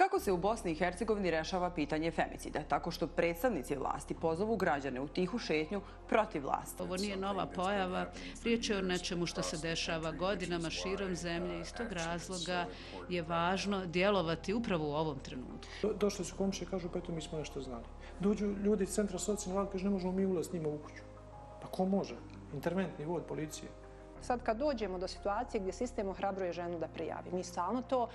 Kako se u Bosni i Hercegovini rešava pitanje femicida? Tako što predstavnici vlasti pozovu građane u tihu šetnju protiv vlasti. Ovo nije nova pojava. Riječ je o nečemu što se dešava godinama širom zemlje. Iz tog razloga je važno djelovati upravo u ovom trenutku. Do, došli su komše i kažu, pa eto mi smo nešto znali. Dođu ljudi iz centra socijalne vlade, kažu, ne možemo mi ulaz s njima u kuću. Pa ko može? Interventni vod policije. Sad kad dođemo do situacije gdje sistem ohrabruje ženu da prijavi, mi stalno to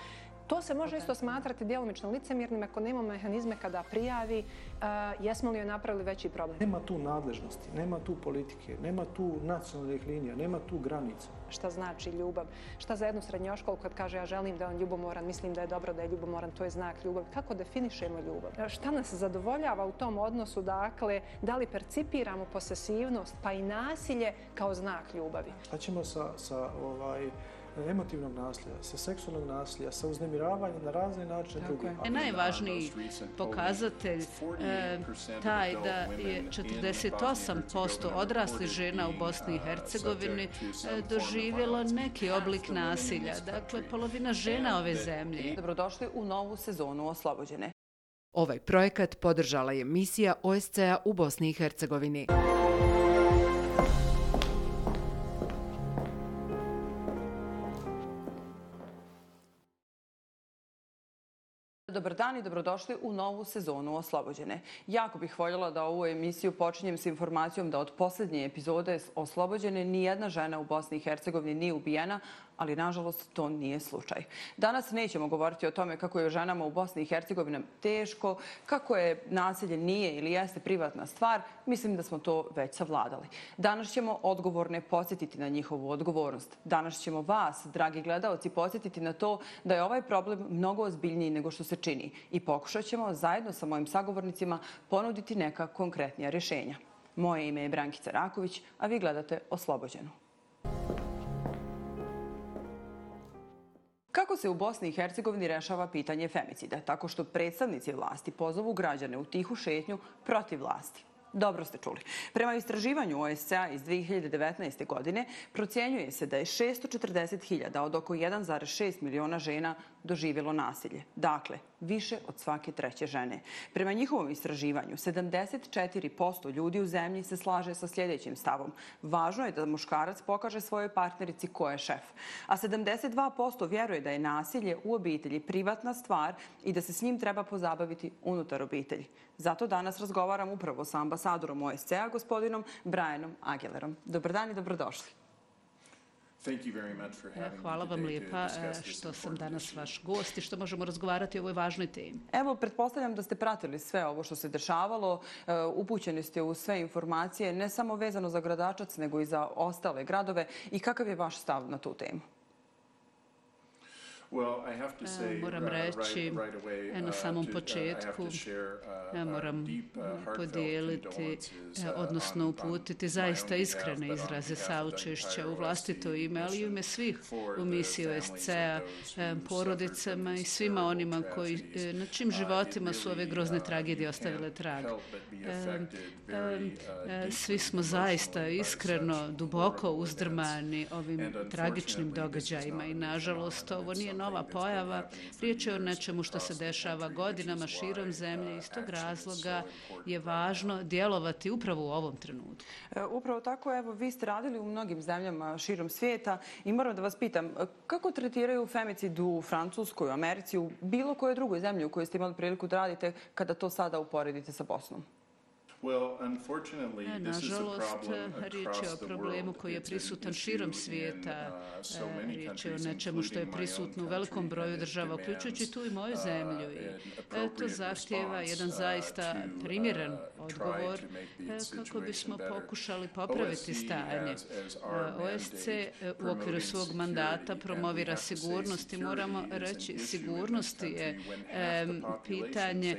To se može isto smatrati djelomično licemjernim ako nema mehanizme kada prijavi, uh, jesmo li joj napravili veći problem. Nema tu nadležnosti, nema tu politike, nema tu nacionalnih linija, nema tu granica. Šta znači ljubav? Šta za jednu srednjoškolu kad kaže ja želim da on ljubomoran, mislim da je dobro da je ljubomoran, to je znak ljubavi. Kako definišemo ljubav? Šta nas zadovoljava u tom odnosu, dakle, da li percipiramo posesivnost pa i nasilje kao znak ljubavi? Šta ćemo sa, sa ovaj, emotivnog nasilja, sa seksualnog nasilja, sa uznemiravanjem na razne načine drugih. Je najvažniji pokazatelj e, taj da je 48% odraslih žena u Bosni i Hercegovini e, doživjelo neki oblik nasilja. Dakle, polovina žena ove zemlje. Dobrodošli u novu sezonu Oslobođene. Ovaj projekat podržala je misija OSCE-a u Bosni i Hercegovini. Dobar dan i dobrodošli u novu sezonu Oslobođene. Jako bih voljela da ovu emisiju počinjem s informacijom da od posljednje epizode Oslobođene nijedna žena u Bosni i Hercegovini nije ubijena, ali nažalost to nije slučaj. Danas nećemo govoriti o tome kako je ženama u Bosni i Hercegovini teško, kako je nasilje nije ili jeste privatna stvar, mislim da smo to već savladali. Danas ćemo odgovorne podsjetiti na njihovu odgovornost. Danas ćemo vas, dragi gledalci, podsjetiti na to da je ovaj problem mnogo ozbiljniji nego što se čini i pokušat ćemo zajedno sa mojim sagovornicima ponuditi neka konkretnija rješenja. Moje ime je Brankica Raković, a vi gledate Oslobođenu. Kako se u Bosni i Hercegovini rešava pitanje femicida? Tako što predstavnici vlasti pozovu građane u tihu šetnju protiv vlasti. Dobro ste čuli. Prema istraživanju OSCA iz 2019. godine procjenjuje se da je 640.000 od oko 1,6 miliona žena doživjelo nasilje. Dakle, više od svake treće žene. Prema njihovom istraživanju, 74% ljudi u zemlji se slaže sa sljedećim stavom. Važno je da muškarac pokaže svojoj partnerici ko je šef. A 72% vjeruje da je nasilje u obitelji privatna stvar i da se s njim treba pozabaviti unutar obitelji. Zato danas razgovaram upravo sa ambasadorom OSCE-a, gospodinom Brianom Agelerom. Dobar dan i dobrodošli. Hvala vam lijepa što sam danas vaš gost i što možemo razgovarati o ovoj važnoj temi. Evo, pretpostavljam da ste pratili sve ovo što se dešavalo, e, upućeni ste u sve informacije, ne samo vezano za gradačac, nego i za ostale gradove. I kakav je vaš stav na tu temu? Moram uh, reći na uh, samom uh, početku, moram podijeliti, odnosno uputiti zaista iskrene izraze saučešća u vlastito ime, ali i ime svih u misiji OSCE-a, porodicama i svima onima koji, na čim životima su ove grozne tragedije ostavile trag. Svi smo zaista iskreno, duboko uzdrmani ovim tragičnim događajima i nažalost ovo nije nova pojava. Riječ je o nečemu što se dešava godinama širom zemlje. Iz tog razloga je važno djelovati upravo u ovom trenutku. E, upravo tako, evo, vi ste radili u mnogim zemljama širom svijeta i moram da vas pitam, kako tretiraju femicid u Francuskoj, u Americi, u bilo koje drugoj zemlji u kojoj ste imali priliku da radite kada to sada uporedite sa Bosnom? E, nažalost, riječ je o problemu koji je prisutan širom svijeta. Uh, e, riječ je o nečemu što je prisutno u velikom broju država, uključujući tu i moju uh, zemlju. I to zahtjeva jedan uh, zaista primjeren odgovor kako bismo pokušali popraviti stanje. OSC u okviru svog mandata promovira sigurnost i moramo reći sigurnosti je pitanje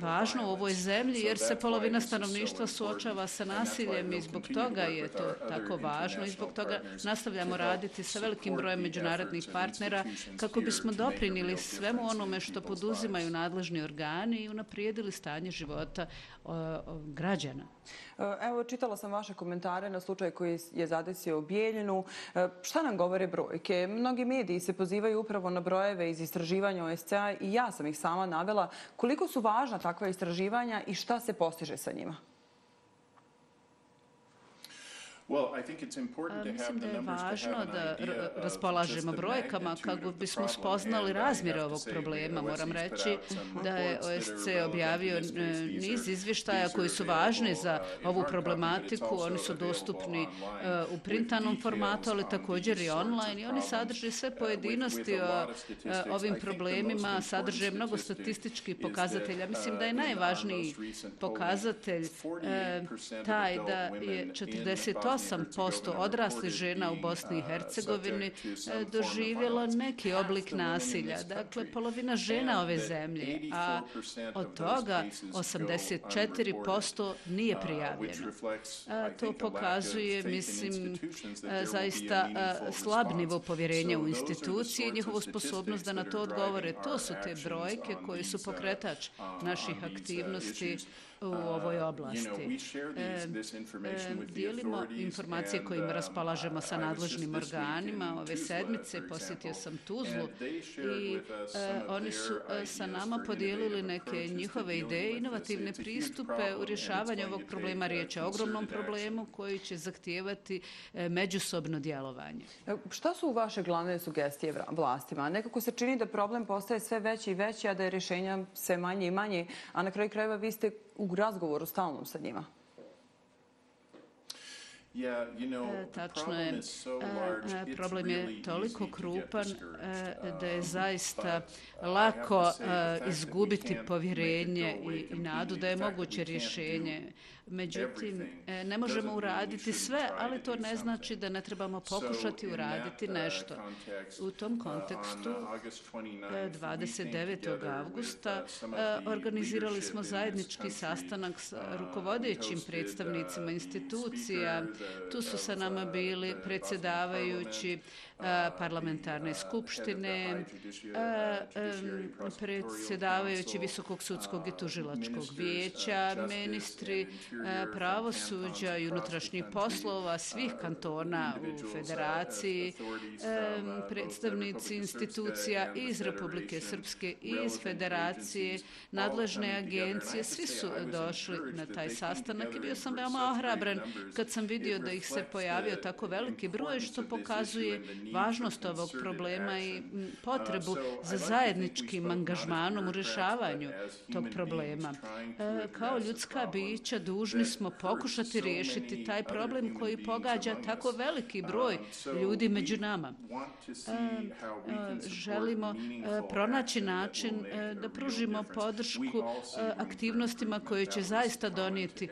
važno u ovoj zemlji jer se polovina Polovina stanovništva suočava sa nasiljem i zbog toga je to tako važno i zbog toga nastavljamo raditi sa velikim brojem međunarodnih partnera kako bismo doprinili svemu onome što poduzimaju nadležni organi i unaprijedili stanje života građana. E, evo, čitala sam vaše komentare na slučaj koji je zadesio Bijeljinu. E, šta nam govore brojke? Mnogi mediji se pozivaju upravo na brojeve iz istraživanja OSCA i ja sam ih sama navela. Koliko su važna takva istraživanja i šta se postiže sa njima? Mislim da je važno da raspolažemo brojkama kako bismo spoznali razmjere ovog problema. Moram reći da je OSC objavio niz izvještaja koji su važni za ovu problematiku. Oni su dostupni u printanom formatu, ali također i online. I oni sadrže sve pojedinosti o ovim problemima, sadrže mnogo statističkih pokazatelja. Mislim da je najvažniji pokazatelj taj da je 48 8% odraslih žena u Bosni i Hercegovini e, doživjelo neki oblik nasilja. Dakle, polovina žena ove zemlje, a od toga 84% nije prijavljeno. To pokazuje, mislim, zaista slab nivo povjerenja u institucije i njihovu sposobnost da na to odgovore. To su te brojke koji su pokretač naših aktivnosti u ovoj oblasti. Dijelimo informacije kojima raspolažemo sa nadležnim organima. Ove sedmice posjetio sam Tuzlu i oni su sa nama podijelili neke njihove ideje, inovativne pristupe u rješavanju ovog problema. Riječ je o ogromnom problemu koji će zahtijevati međusobno djelovanje. Šta su vaše glavne sugestije vlastima? Nekako se čini da problem postaje sve veći i veći, a da je rješenja sve manje i manje, a na kraju krajeva vi ste u razgovoru stalnom sa njima? E, tačno je, e, problem je toliko krupan e, da je zaista lako izgubiti povjerenje i nadu da je moguće rješenje. Međutim, e, ne možemo uraditi sve, ali to ne znači da ne trebamo pokušati uraditi uh, nešto. U tom uh, kontekstu, 29. E, augusta, uh, organizirali smo zajednički sastanak s rukovodećim predstavnicima institucija. Tu su sa nama bili predsjedavajući parlamentarne skupštine, predsjedavajući Visokog sudskog i tužilačkog vijeća, ministri E, pravosuđa i unutrašnjih poslova svih kantona u federaciji, e, predstavnici institucija iz Republike Srpske i iz federacije, nadležne agencije, svi su došli na taj sastanak i bio sam veoma ohrabren kad sam vidio da ih se pojavio tako veliki broj što pokazuje važnost ovog problema i potrebu za zajedničkim angažmanom u rješavanju tog problema. E, kao ljudska bića dužni smo pokušati riješiti taj problem koji pogađa tako veliki broj ljudi među nama. Želimo pronaći način da pružimo podršku aktivnostima koje će zaista donijeti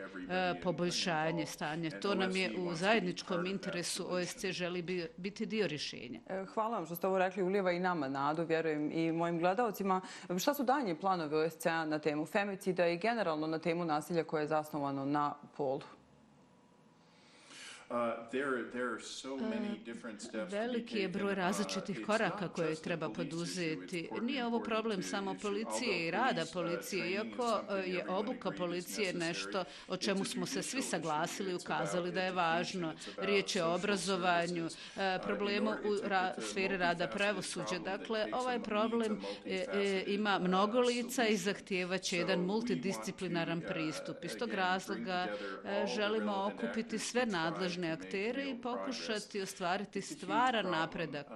poboljšanje stanja. To nam je u zajedničkom interesu OSC želi biti dio rješenja hvala vam što ste ovo rekli, ulijeva i nama nadu, vjerujem i mojim gledalcima. Šta su danje planovi OSCA na temu femicida i generalno na temu nasilja koje je zasnovano na polu? Uh, veliki je broj uh, različitih koraka koje treba poduzeti. Nije ovo problem samo policije i rada policije, iako uh, je obuka policije nešto o čemu smo se svi saglasili i ukazali da je važno. Riječ je o obrazovanju, problemu u sferi rada pravosuđa. Dakle, ovaj problem ima mnogo lica i zahtjevaće jedan multidisciplinaran pristup. Iz tog razloga želimo okupiti sve nadležne važne aktere i pokušati ostvariti stvaran napredak.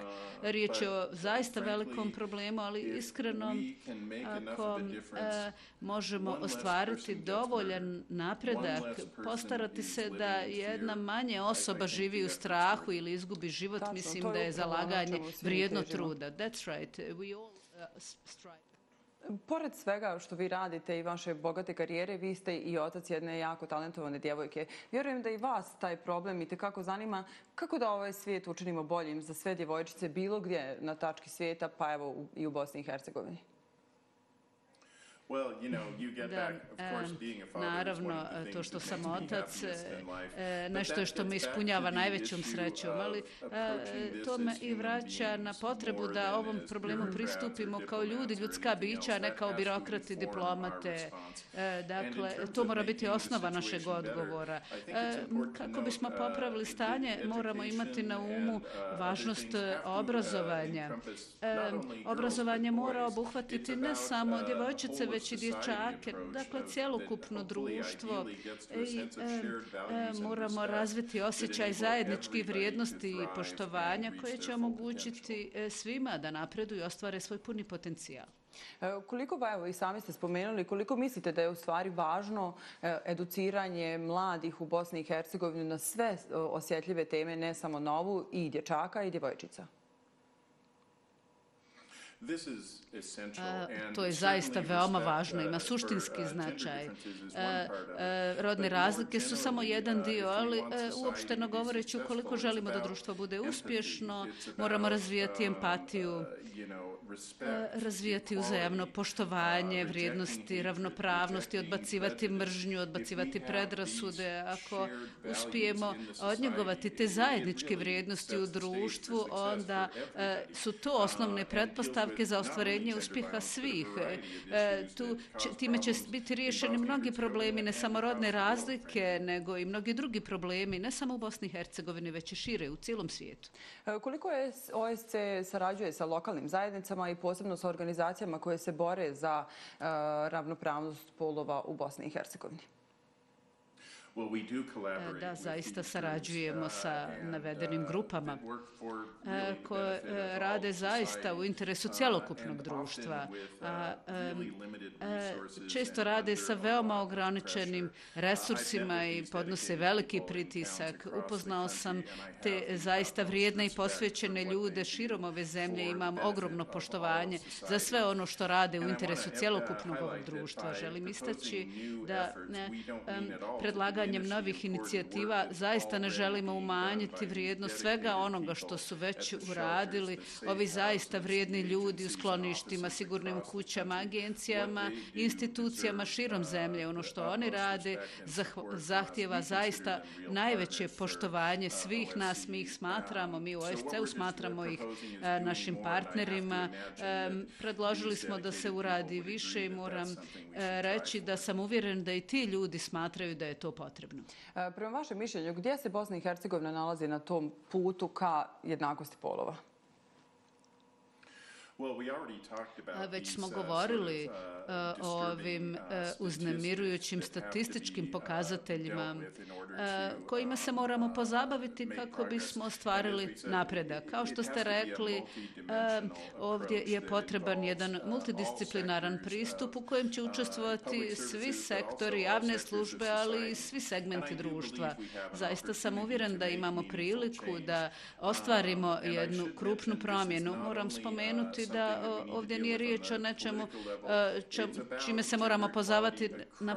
Riječ je o zaista velikom problemu, ali iskreno ako e, možemo ostvariti dovoljan napredak, postarati se da jedna manje osoba živi u strahu ili izgubi život, mislim da je zalaganje vrijedno truda. That's right. We all uh, strive. Pored svega što vi radite i vaše bogate karijere, vi ste i otac jedne jako talentovane djevojke. Vjerujem da i vas taj problem i tekako zanima kako da ovaj svijet učinimo boljim za sve djevojčice bilo gdje na tački svijeta, pa evo i u Bosni i Hercegovini. Da, naravno, to što sam otac, e, nešto je što me ispunjava najvećom srećom, ali to me i vraća na potrebu da ovom problemu pristupimo kao ljudi, ljudska bića, ne kao birokrati, diplomate. Dakle, to mora biti osnova našeg odgovora. Kako bismo popravili stanje, moramo imati na umu važnost obrazovanja. Obrazovanje mora obuhvatiti ne samo djevojčice, već već i dječake, dakle cijelokupno društvo i e, moramo razviti osjećaj zajedničkih vrijednosti i poštovanja koje će omogućiti e, svima da napredu i ostvare svoj puni potencijal. E, koliko, ba, evo i sami ste spomenuli, koliko mislite da je u stvari važno educiranje mladih u Bosni i Hercegovini na sve osjetljive teme, ne samo novu, i dječaka i djevojčica? To je zaista veoma važno, ima uh, suštinski uh, značaj. Uh, rodne razlike su samo jedan dio, ali uopšteno govoreći, ukoliko želimo da društvo bude uspješno, moramo razvijati empatiju, razvijati uzajemno poštovanje, vrijednosti, ravnopravnosti, odbacivati mržnju, odbacivati predrasude. Ako uspijemo odnjegovati te zajedničke vrijednosti u društvu, onda su to osnovne pretpostavke za ostvarenje uspjeha svih. Tu, time će biti riješeni mnogi problemi, ne samo rodne razlike, nego i mnogi drugi problemi, ne samo u Bosni i Hercegovini, već i šire u cijelom svijetu. Koliko je OSC sarađuje sa lokalnim zajednicama i posebno sa organizacijama koje se bore za eh, ravnopravnost polova u Bosni i Hercegovini. E, da, zaista sarađujemo uh, sa navedenim uh, grupama e, koje e, rade zaista u interesu cjelokupnog društva. Često rade sa veoma ograničenim resursima i podnose veliki pritisak. Upoznao sam te zaista vrijedne i posvećene ljude širom ove zemlje. Imam ogromno poštovanje za sve ono što rade u interesu cjelokupnog ovog društva. Želim istaći da predlaganje predlaganjem novih inicijativa zaista ne želimo umanjiti vrijednost svega onoga što su već uradili ovi zaista vrijedni ljudi u skloništima, sigurnim kućama, agencijama, institucijama širom zemlje. Ono što oni rade zahtjeva zaista najveće poštovanje svih nas. Mi ih smatramo, mi u OSCE-u smatramo ih e, našim partnerima. E, predložili smo da se uradi više i moram e, reći da sam uvjeren da i ti ljudi smatraju da je to potrebno potrebno. E, prema vašem mišljenju, gdje se Bosna i Hercegovina nalazi na tom putu ka jednakosti polova? Već smo uh, govorili uh, uh, o ovim uznemirujućim statističkim pokazateljima kojima se moramo pozabaviti kako bismo ostvarili napredak. Kao što ste rekli, ovdje je potreban jedan multidisciplinaran pristup u kojem će učestvovati svi sektori, javne službe, ali i svi segmenti društva. Zaista sam uvjeren da imamo priliku da ostvarimo jednu krupnu promjenu. Moram spomenuti da ovdje nije riječ o nečemu e, čime se moramo pozavati na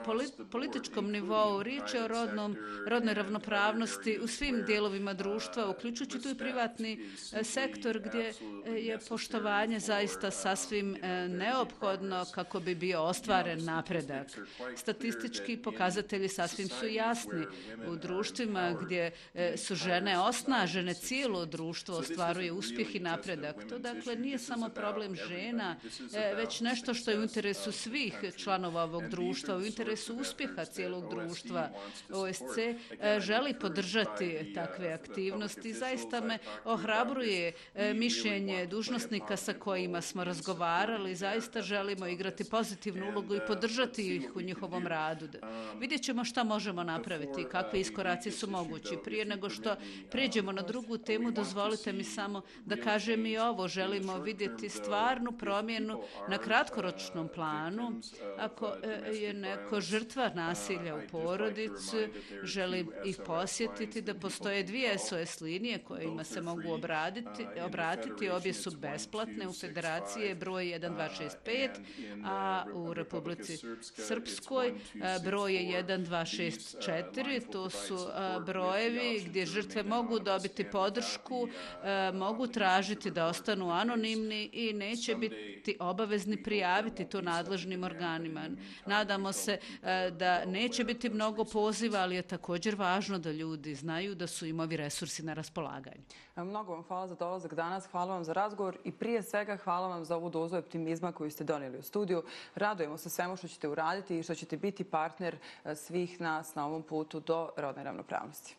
političkom nivou. Riječ je o rodnom, rodnoj ravnopravnosti u svim dijelovima društva, uključujući tu i privatni e, sektor gdje e, je poštovanje zaista sasvim neophodno kako bi bio ostvaren napredak. Statistički pokazatelji sasvim su jasni. U društvima gdje su žene osnažene, cijelo društvo ostvaruje uspjeh i napredak. To dakle nije samo problem žena, e, već nešto što je u interesu svih članova ovog društva, u interesu uspjeha cijelog društva. OSC e, želi podržati takve aktivnosti. Zaista me ohrabruje e, mišljenje dužnostnika sa kojima smo razgovarali. Zaista želimo igrati pozitivnu ulogu i podržati ih u njihovom radu. Vidjet ćemo šta možemo napraviti i kakve iskoraci su mogući. Prije nego što pređemo na drugu temu, dozvolite mi samo da kažem i ovo. Želimo vidjeti stvarnu promjenu na kratkoročnom planu. Ako e, je neko žrtva nasilja u porodici, želim ih posjetiti da postoje dvije SOS linije kojima se mogu obraditi, obratiti. Obje su besplatne u federaciji broj 1265, a u Republici Srpskoj broj je 1264. To su brojevi gdje žrtve mogu dobiti podršku, mogu tražiti da ostanu anonimni i neće biti obavezni prijaviti to nadležnim organima. Nadamo se da neće biti mnogo poziva, ali je također važno da ljudi znaju da su im ovi resursi na raspolaganju. Mnogo vam hvala za dolazak danas, hvala vam za razgovor i prije svega hvala vam za ovu dozu optimizma koju ste donijeli u studiju. Radujemo se svemu što ćete uraditi i što ćete biti partner svih nas na ovom putu do rodne ravnopravnosti.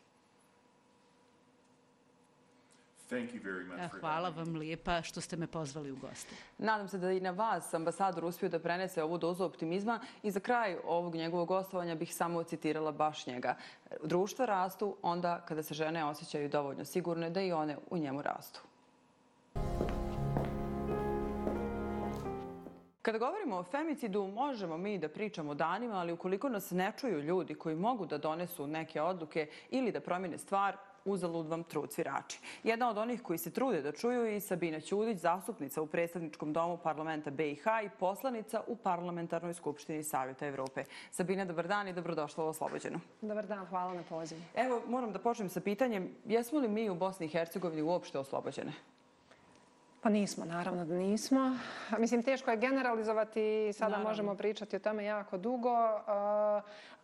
Hvala vam lijepa što ste me pozvali u goste. Nadam se da i na vas ambasador uspio da prenese ovu dozu optimizma i za kraj ovog njegovog gostovanja bih samo citirala baš njega. Društva rastu onda kada se žene osjećaju dovoljno sigurne da i one u njemu rastu. Kada govorimo o femicidu, možemo mi da pričamo danima, ali ukoliko nas ne čuju ljudi koji mogu da donesu neke odluke ili da promjene stvar, uzalud vam trud svirači. Jedna od onih koji se trude da čuju je i Sabina Ćudić, zastupnica u predstavničkom domu parlamenta BiH i poslanica u parlamentarnoj skupštini Savjeta Evrope. Sabina, dobar dan i dobrodošla u Oslobođenu. Dobar dan, hvala na pozivu. Evo, moram da počnem sa pitanjem, jesmo li mi u Bosni i Hercegovini uopšte oslobođene? Pa nismo, naravno da nismo. Mislim, teško je generalizovati, sada naravno. možemo pričati o tome jako dugo,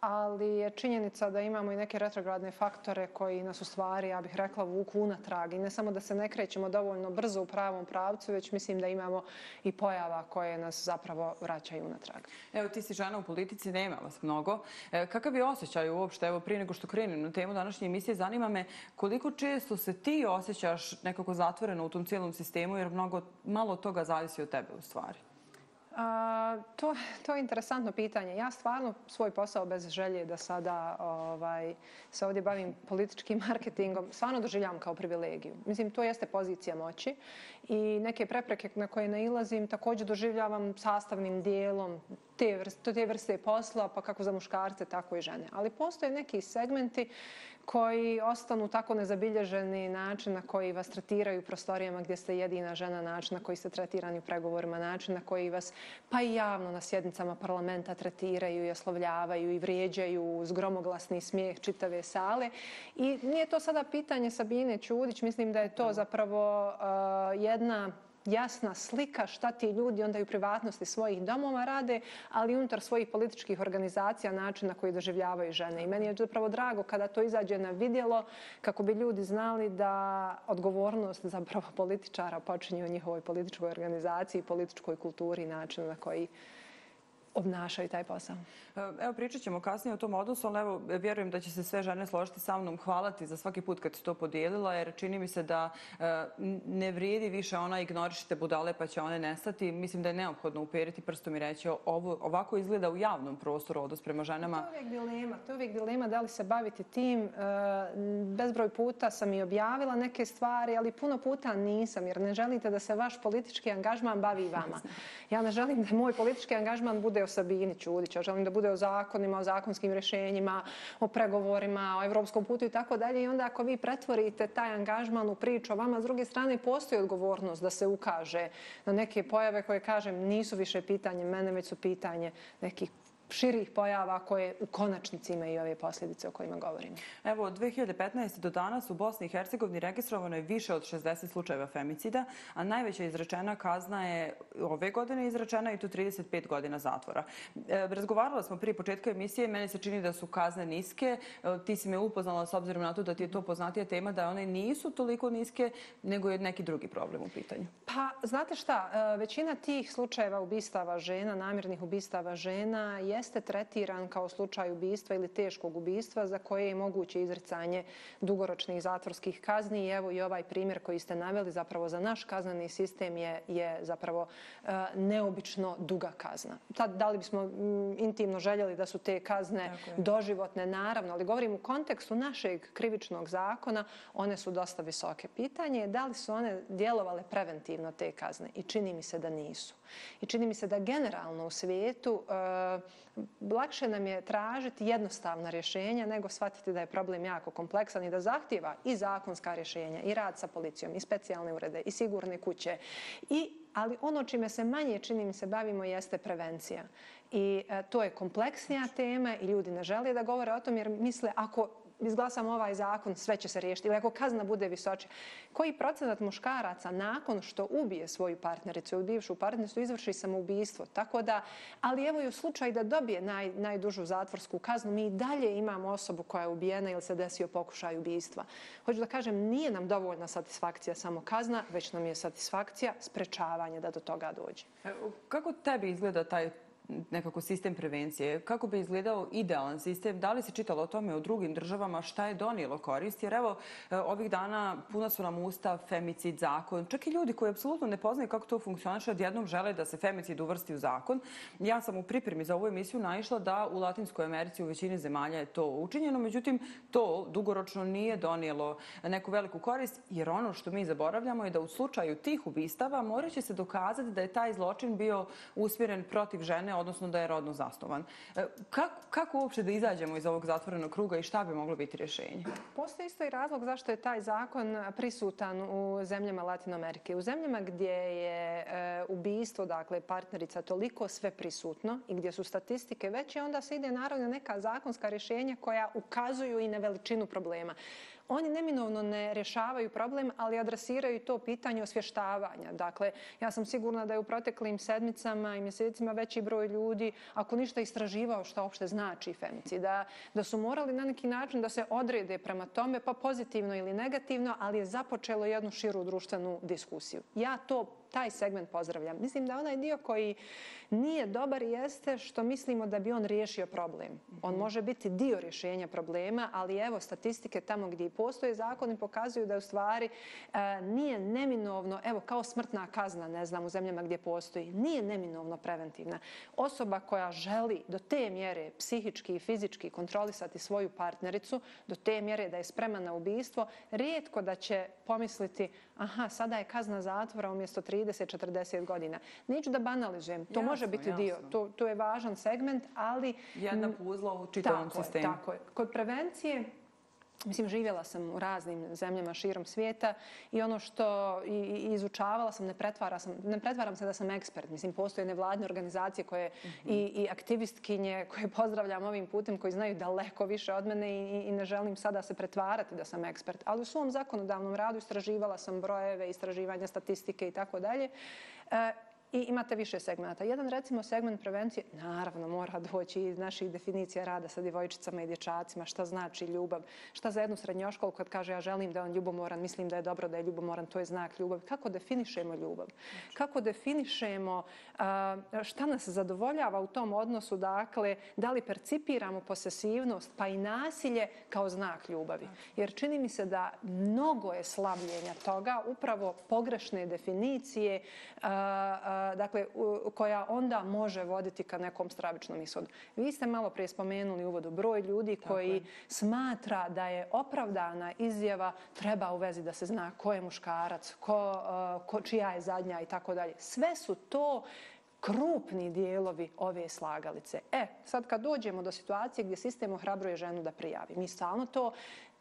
ali je činjenica da imamo i neke retrogradne faktore koji nas u stvari, ja bih rekla, vuku unatrag. I ne samo da se ne krećemo dovoljno brzo u pravom pravcu, već mislim da imamo i pojava koje nas zapravo vraćaju unatrag. Evo, ti si žena u politici, nema vas mnogo. E, kakav je osjećaj uopšte, evo, prije nego što krenem na temu današnje emisije, zanima me koliko često se ti osjećaš nekako zatvoreno u tom cijelom sistemu, jer mnogo, malo toga zavisi od tebe u stvari. A, to, to je interesantno pitanje. Ja stvarno svoj posao bez želje da sada ovaj, se ovdje bavim političkim marketingom, stvarno doživljam kao privilegiju. Mislim, to jeste pozicija moći i neke prepreke na koje nailazim također doživljavam sastavnim dijelom te vrste, te vrste posla, pa kako za muškarce, tako i žene. Ali postoje neki segmenti koji ostanu tako nezabilježeni način na koji vas tretiraju u prostorijama gdje ste jedina žena, način na koji ste tretirani u pregovorima, način na koji vas pa i javno na sjednicama parlamenta tretiraju i oslovljavaju i vrijeđaju uz gromoglasni smijeh čitave sale. I nije to sada pitanje Sabine Čudić, mislim da je to zapravo uh, jedna jasna slika šta ti ljudi onda i u privatnosti svojih domova rade, ali unutar svojih političkih organizacija način na koji doživljavaju žene. I meni je zapravo drago kada to izađe na vidjelo kako bi ljudi znali da odgovornost zapravo političara počinje u njihovoj političkoj organizaciji, političkoj kulturi i načinu na koji obnašaju taj posao. Evo, pričat ćemo kasnije o tom odnosu, ali evo, vjerujem da će se sve žene složiti sa mnom hvalati za svaki put kad se to podijelila, jer čini mi se da e, ne vrijedi više ona ignorišite budale pa će one nestati. Mislim da je neophodno uperiti prstom i reći ovo, ovako izgleda u javnom prostoru odnos prema ženama. To je uvijek dilema, to je uvijek dilema da li se baviti tim. E, bezbroj puta sam i objavila neke stvari, ali puno puta nisam, jer ne želite da se vaš politički angažman bavi vama. Ja ne želim da moj politički angažman bude o Sabini Čudić, ja želim da bude o zakonima, o zakonskim rješenjima, o pregovorima, o evropskom putu i tako dalje. I onda ako vi pretvorite taj angažman u priču o vama, s druge strane postoji odgovornost da se ukaže na neke pojave koje, kažem, nisu više pitanje mene, već su pitanje nekih širih pojava koje u konačnici imaju ove posljedice o kojima govorimo. Evo, od 2015. do danas u Bosni i Hercegovini registrovano je više od 60 slučajeva femicida, a najveća izrečena kazna je ove godine izrečena i tu 35 godina zatvora. E, razgovarala smo prije početka emisije, meni se čini da su kazne niske. E, ti si me upoznala s obzirom na to da ti je to poznatija tema, da one nisu toliko niske, nego je neki drugi problem u pitanju. Pa, znate šta, e, većina tih slučajeva ubistava žena, namirnih ubistava žena, je jeste tretiran kao slučaj ubistva ili teškog ubistva za koje je moguće izricanje dugoročnih zatvorskih kazni. I evo i ovaj primjer koji ste naveli zapravo za naš kaznani sistem je, je zapravo uh, neobično duga kazna. Tad, da li bismo m, intimno željeli da su te kazne doživotne? Naravno, ali govorim u kontekstu našeg krivičnog zakona, one su dosta visoke. Pitanje je da li su one djelovale preventivno te kazne i čini mi se da nisu. I čini mi se da generalno u svijetu uh, lakše nam je tražiti jednostavna rješenja nego shvatiti da je problem jako kompleksan i da zahtjeva i zakonska rješenja i rad sa policijom i specijalne urede i sigurne kuće. I, ali ono čime se manje čini mi se bavimo jeste prevencija. I e, to je kompleksnija tema i ljudi ne žele da govore o tom jer misle ako izglasamo ovaj zakon, sve će se riješiti. Ili ako kazna bude visoča. Koji procenat muškaraca nakon što ubije svoju partnericu ili bivšu partnericu izvrši samoubistvo? Tako da, ali evo i u slučaju da dobije naj, najdužu zatvorsku kaznu, mi i dalje imamo osobu koja je ubijena ili se desio pokušaj ubistva. Hoću da kažem, nije nam dovoljna satisfakcija samo kazna, već nam je satisfakcija sprečavanje da do toga dođe. Kako tebi izgleda taj nekako sistem prevencije. Kako bi izgledao idealan sistem? Da li se čitalo o tome u drugim državama? Šta je donijelo korist? Jer evo, e, ovih dana puna su nam usta femicid zakon. Čak i ljudi koji apsolutno ne poznaju kako to funkcioniše, odjednom žele da se femicid uvrsti u zakon. Ja sam u pripremi za ovu emisiju naišla da u Latinskoj Americi u većini zemalja je to učinjeno. Međutim, to dugoročno nije donijelo neku veliku korist, jer ono što mi zaboravljamo je da u slučaju tih ubistava morat će se dokazati da je taj zločin bio usmjeren protiv žene odnosno da je rodno zasnovan. E, kako, kako uopšte da izađemo iz ovog zatvorenog kruga i šta bi moglo biti rješenje? Postoji isto i razlog zašto je taj zakon prisutan u zemljama Latino Amerike. U zemljama gdje je e, ubijstvo, dakle partnerica, toliko sve prisutno i gdje su statistike veće, onda se ide naravno neka zakonska rješenja koja ukazuju i na veličinu problema oni neminovno ne rješavaju problem, ali adresiraju to pitanje osvještavanja. Dakle, ja sam sigurna da je u proteklim sedmicama i mjesecima veći broj ljudi, ako ništa istraživao što uopšte znači femicid, da, da su morali na neki način da se odrede prema tome, pa pozitivno ili negativno, ali je započelo jednu širu društvenu diskusiju. Ja to taj segment pozdravljam. Mislim da onaj dio koji nije dobar jeste što mislimo da bi on riješio problem. On može biti dio rješenja problema, ali evo statistike tamo gdje i postoje zakoni pokazuju da u stvari e, nije neminovno, evo kao smrtna kazna, ne znam, u zemljama gdje postoji, nije neminovno preventivna. Osoba koja želi do te mjere psihički i fizički kontrolisati svoju partnericu, do te mjere da je spremana na ubijstvo, rijetko da će pomisliti aha, sada je kazna zatvora umjesto 30-40 godina. Neću da banalizujem, to jasno, može biti jasno. dio, to, to je važan segment, ali... Jedna puzla u čitavom sistemu. Tako je. Kod prevencije, Mislim, živjela sam u raznim zemljama širom svijeta i ono što izučavala sam ne, pretvara sam, ne pretvaram se da sam ekspert. Mislim, postoje nevladne organizacije koje, mm -hmm. i, i aktivistkinje koje pozdravljam ovim putem, koji znaju daleko više od mene i, i ne želim sada se pretvarati da sam ekspert. Ali u svom zakonodavnom radu istraživala sam brojeve, istraživanja statistike i tako dalje. I imate više segmenta. Jedan, recimo, segment prevencije, naravno, mora doći iz naših definicija rada sa djevojčicama i dječacima, šta znači ljubav, šta za jednu srednjoškolu kad kaže ja želim da on ljubomoran, mislim da je dobro da je ljubomoran, to je znak ljubavi. Kako definišemo ljubav? Kako definišemo šta nas zadovoljava u tom odnosu, dakle, da li percipiramo posesivnost, pa i nasilje kao znak ljubavi? Jer čini mi se da mnogo je slavljenja toga, upravo pogrešne definicije, dakle, koja onda može voditi ka nekom stravičnom ishodu. Vi ste malo prije spomenuli uvodu broj ljudi koji smatra da je opravdana izjava treba u vezi da se zna ko je muškarac, ko, ko, čija je zadnja i tako dalje. Sve su to krupni dijelovi ove slagalice. E, sad kad dođemo do situacije gdje sistem ohrabruje ženu da prijavi, mi stalno to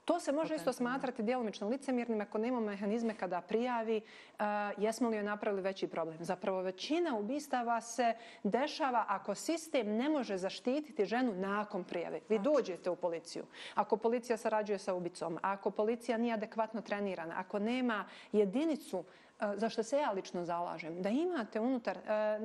To se može isto smatrati djelomično licemjernim ako nema mehanizme kada prijavi uh, jesmo li joj napravili veći problem. Zapravo većina ubistava se dešava ako sistem ne može zaštititi ženu nakon prijave. Vi dođete u policiju. Ako policija sarađuje sa ubicom, ako policija nije adekvatno trenirana, ako nema jedinicu za što se ja lično zalažem, da imate unutar,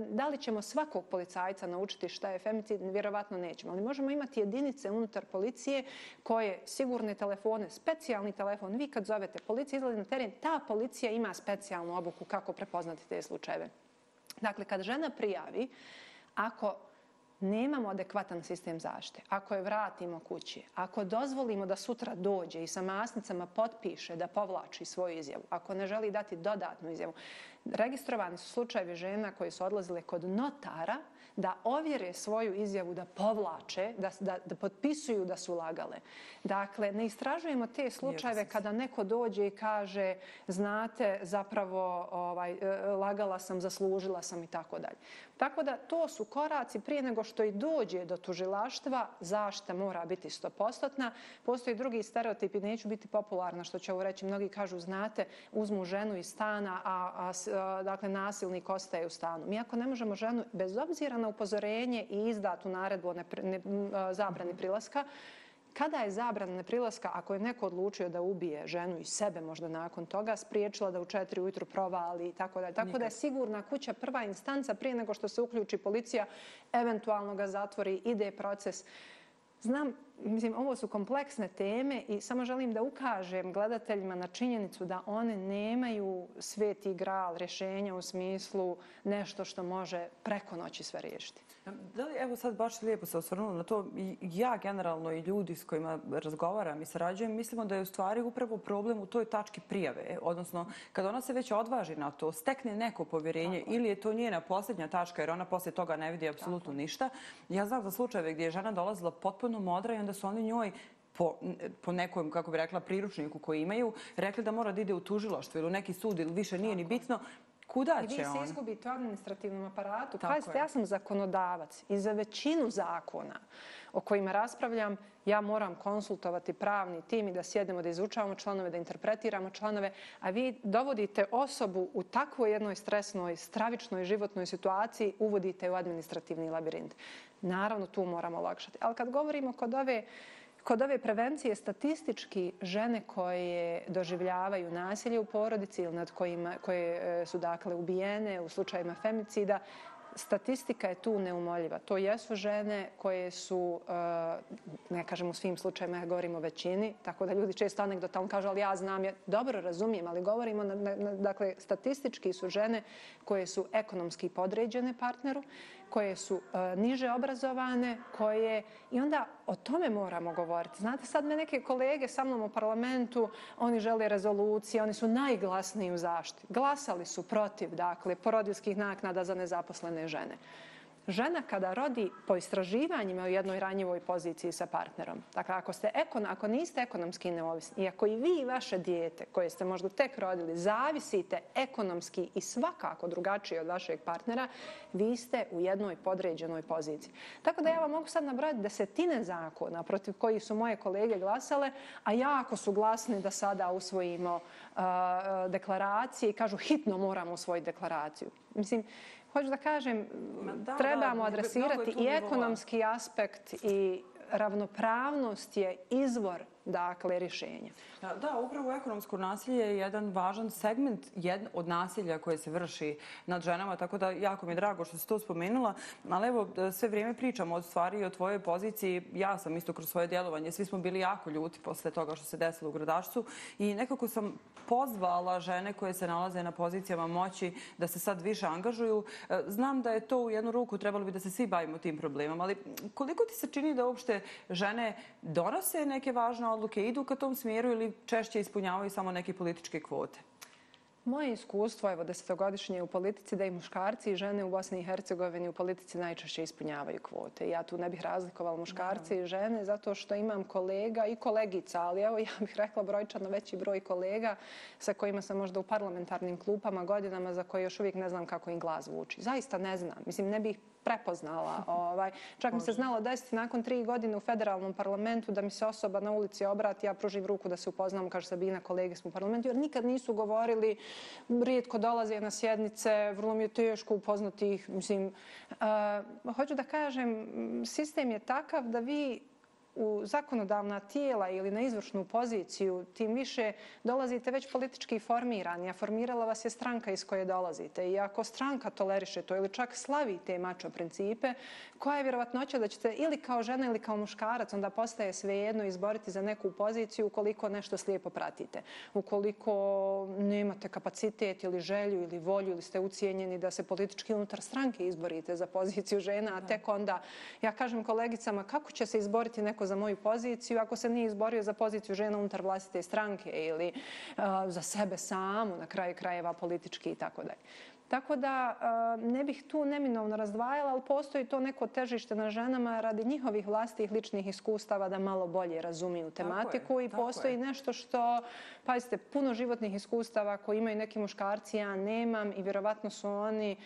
da li ćemo svakog policajca naučiti šta je femicid, vjerovatno nećemo, ali možemo imati jedinice unutar policije koje sigurne telefone, specijalni telefon, vi kad zovete policiju, izlazi na teren, ta policija ima specijalnu obuku kako prepoznati te slučajeve. Dakle, kad žena prijavi, ako nemamo adekvatan sistem zaštite, ako je vratimo kući, ako dozvolimo da sutra dođe i sa masnicama potpiše da povlači svoju izjavu, ako ne želi dati dodatnu izjavu, registrovani su slučajevi žena koji su odlazile kod notara da ovjere svoju izjavu, da povlače, da, da, da potpisuju da su lagale. Dakle, ne istražujemo te slučajeve kada neko dođe i kaže znate, zapravo ovaj, e, lagala sam, zaslužila sam i tako dalje. Tako da to su koraci prije nego što i dođe do tužilaštva, zašta mora biti stopostotna. Postoji drugi stereotipi, neću biti popularna što će ovo reći, mnogi kažu znate, uzmu ženu iz stana, a, a, a dakle, nasilnik ostaje u stanu. Mi ako ne možemo ženu, bez obzira na upozorenje i izdatu naredbu o ne, ne, zabrani prilaska, Kada je zabrana neprilaska, ako je neko odlučio da ubije ženu i sebe možda nakon toga, spriječila da u četiri ujutru provali i tako da. Tako da je sigurna kuća prva instanca prije nego što se uključi policija, eventualno ga zatvori, ide proces. Znam, mislim, ovo su kompleksne teme i samo želim da ukažem gledateljima na činjenicu da one nemaju sveti gral rješenja u smislu nešto što može preko noći sve riješiti. Da li, evo sad baš lijepo se osvrnula na to, ja generalno i ljudi s kojima razgovaram i sarađujem, mislimo da je u stvari upravo problem u toj tački prijave, odnosno kada ona se već odvaži na to, stekne neko povjerenje ili je to njena posljednja tačka jer ona poslije toga ne vidi apsolutno ništa. Ja znam za slučajeve gdje je žena dolazila potpuno modra i onda su oni njoj po, po nekom, kako bi rekla, priručniku koji imaju, rekli da mora da ide u tužiloštvo ili u neki sud ili više nije ni bitno. Kuda će on? I vi se izgubite u administrativnom aparatu. Pazite, ja sam zakonodavac i za većinu zakona o kojima raspravljam, ja moram konsultovati pravni tim i da sjedemo, da izučavamo članove, da interpretiramo članove, a vi dovodite osobu u takvoj jednoj stresnoj, stravičnoj životnoj situaciji, uvodite u administrativni labirint. Naravno, tu moramo olakšati. Ali kad govorimo kod ove Kod ove prevencije statistički žene koje doživljavaju nasilje u porodici ili nad kojima, koje e, su dakle ubijene u slučajima femicida, statistika je tu neumoljiva. To jesu žene koje su, e, ne kažem u svim slučajima, ja govorim o većini, tako da ljudi često anegdotalno kažu, ali ja znam, ja dobro razumijem, ali govorimo, na, na, dakle, statistički su žene koje su ekonomski podređene partneru, koje su uh, niže obrazovane, koje... I onda o tome moramo govoriti. Znate, sad me neke kolege sa mnom u parlamentu, oni žele rezolucije, oni su najglasniji u zaštiti. Glasali su protiv, dakle, porodilskih naknada za nezaposlene žene žena kada rodi po istraživanjima u jednoj ranjivoj poziciji sa partnerom, dakle ako, ste ekon, ako niste ekonomski neovisni i ako i vi i vaše dijete koje ste možda tek rodili zavisite ekonomski i svakako drugačije od vašeg partnera, vi ste u jednoj podređenoj poziciji. Tako da ja vam mogu sad nabrojati desetine zakona protiv kojih su moje kolege glasale, a jako su glasni da sada usvojimo uh, deklaracije i kažu hitno moramo usvojiti deklaraciju. Mislim, hoću da kažem, da, trebamo da, adresirati i ekonomski aspekt i ravnopravnost je izvor dakle, rješenje. Da, upravo ekonomsko nasilje je jedan važan segment od nasilja koje se vrši nad ženama, tako da jako mi je drago što se to spomenula. Ali evo, e, sve vrijeme pričamo od stvari i o tvojoj poziciji. Ja sam isto kroz svoje djelovanje. Svi smo bili jako ljuti posle toga što se desilo u gradašcu i nekako sam pozvala žene koje se nalaze na pozicijama moći da se sad više angažuju. E, znam da je to u jednu ruku trebalo bi da se svi bavimo tim problemom, ali koliko ti se čini da uopšte žene donose neke važne odluke, idu ka tom smjeru ili češće ispunjavaju samo neke političke kvote? Moje iskustvo, evo, desetogodišnje u politici, da i muškarci i žene u Bosni i Hercegovini u politici najčešće ispunjavaju kvote. Ja tu ne bih razlikovala muškarce i žene zato što imam kolega i kolegica, ali evo, ja bih rekla brojčano veći broj kolega sa kojima sam možda u parlamentarnim klupama godinama za koje još uvijek ne znam kako im glas zvuči. Zaista ne znam. Mislim, ne bih prepoznala. Ovaj. Čak mi se znalo desiti nakon tri godine u federalnom parlamentu da mi se osoba na ulici obrati, ja pružim ruku da se upoznam, kaže Sabina, kolege smo u parlamentu, jer nikad nisu govorili, rijetko dolaze na sjednice, vrlo mi je teško upoznati ih. Mislim, uh, hoću da kažem, sistem je takav da vi u zakonodavna tijela ili na izvršnu poziciju, tim više dolazite već politički formirani, a formirala vas je stranka iz koje dolazite. I ako stranka toleriše to ili čak slavi te mačo principe, koja je vjerovatnoća da ćete ili kao žena ili kao muškarac onda postaje svejedno izboriti za neku poziciju ukoliko nešto slijepo pratite. Ukoliko nemate kapacitet ili želju ili volju ili ste ucijenjeni da se politički unutar stranke izborite za poziciju žena, a tek onda ja kažem kolegicama kako će se izboriti neko za moju poziciju, ako se nije izborio za poziciju žena unutar vlastite stranke ili uh, za sebe samu, na kraju krajeva politički i tako dalje. Tako da ne bih tu neminovno razdvajala, ali postoji to neko težište na ženama radi njihovih vlastih ličnih iskustava da malo bolje razumiju tematiku je, i postoji je. nešto što, pazite, puno životnih iskustava koji imaju neki muškarci, ja nemam i vjerovatno su oni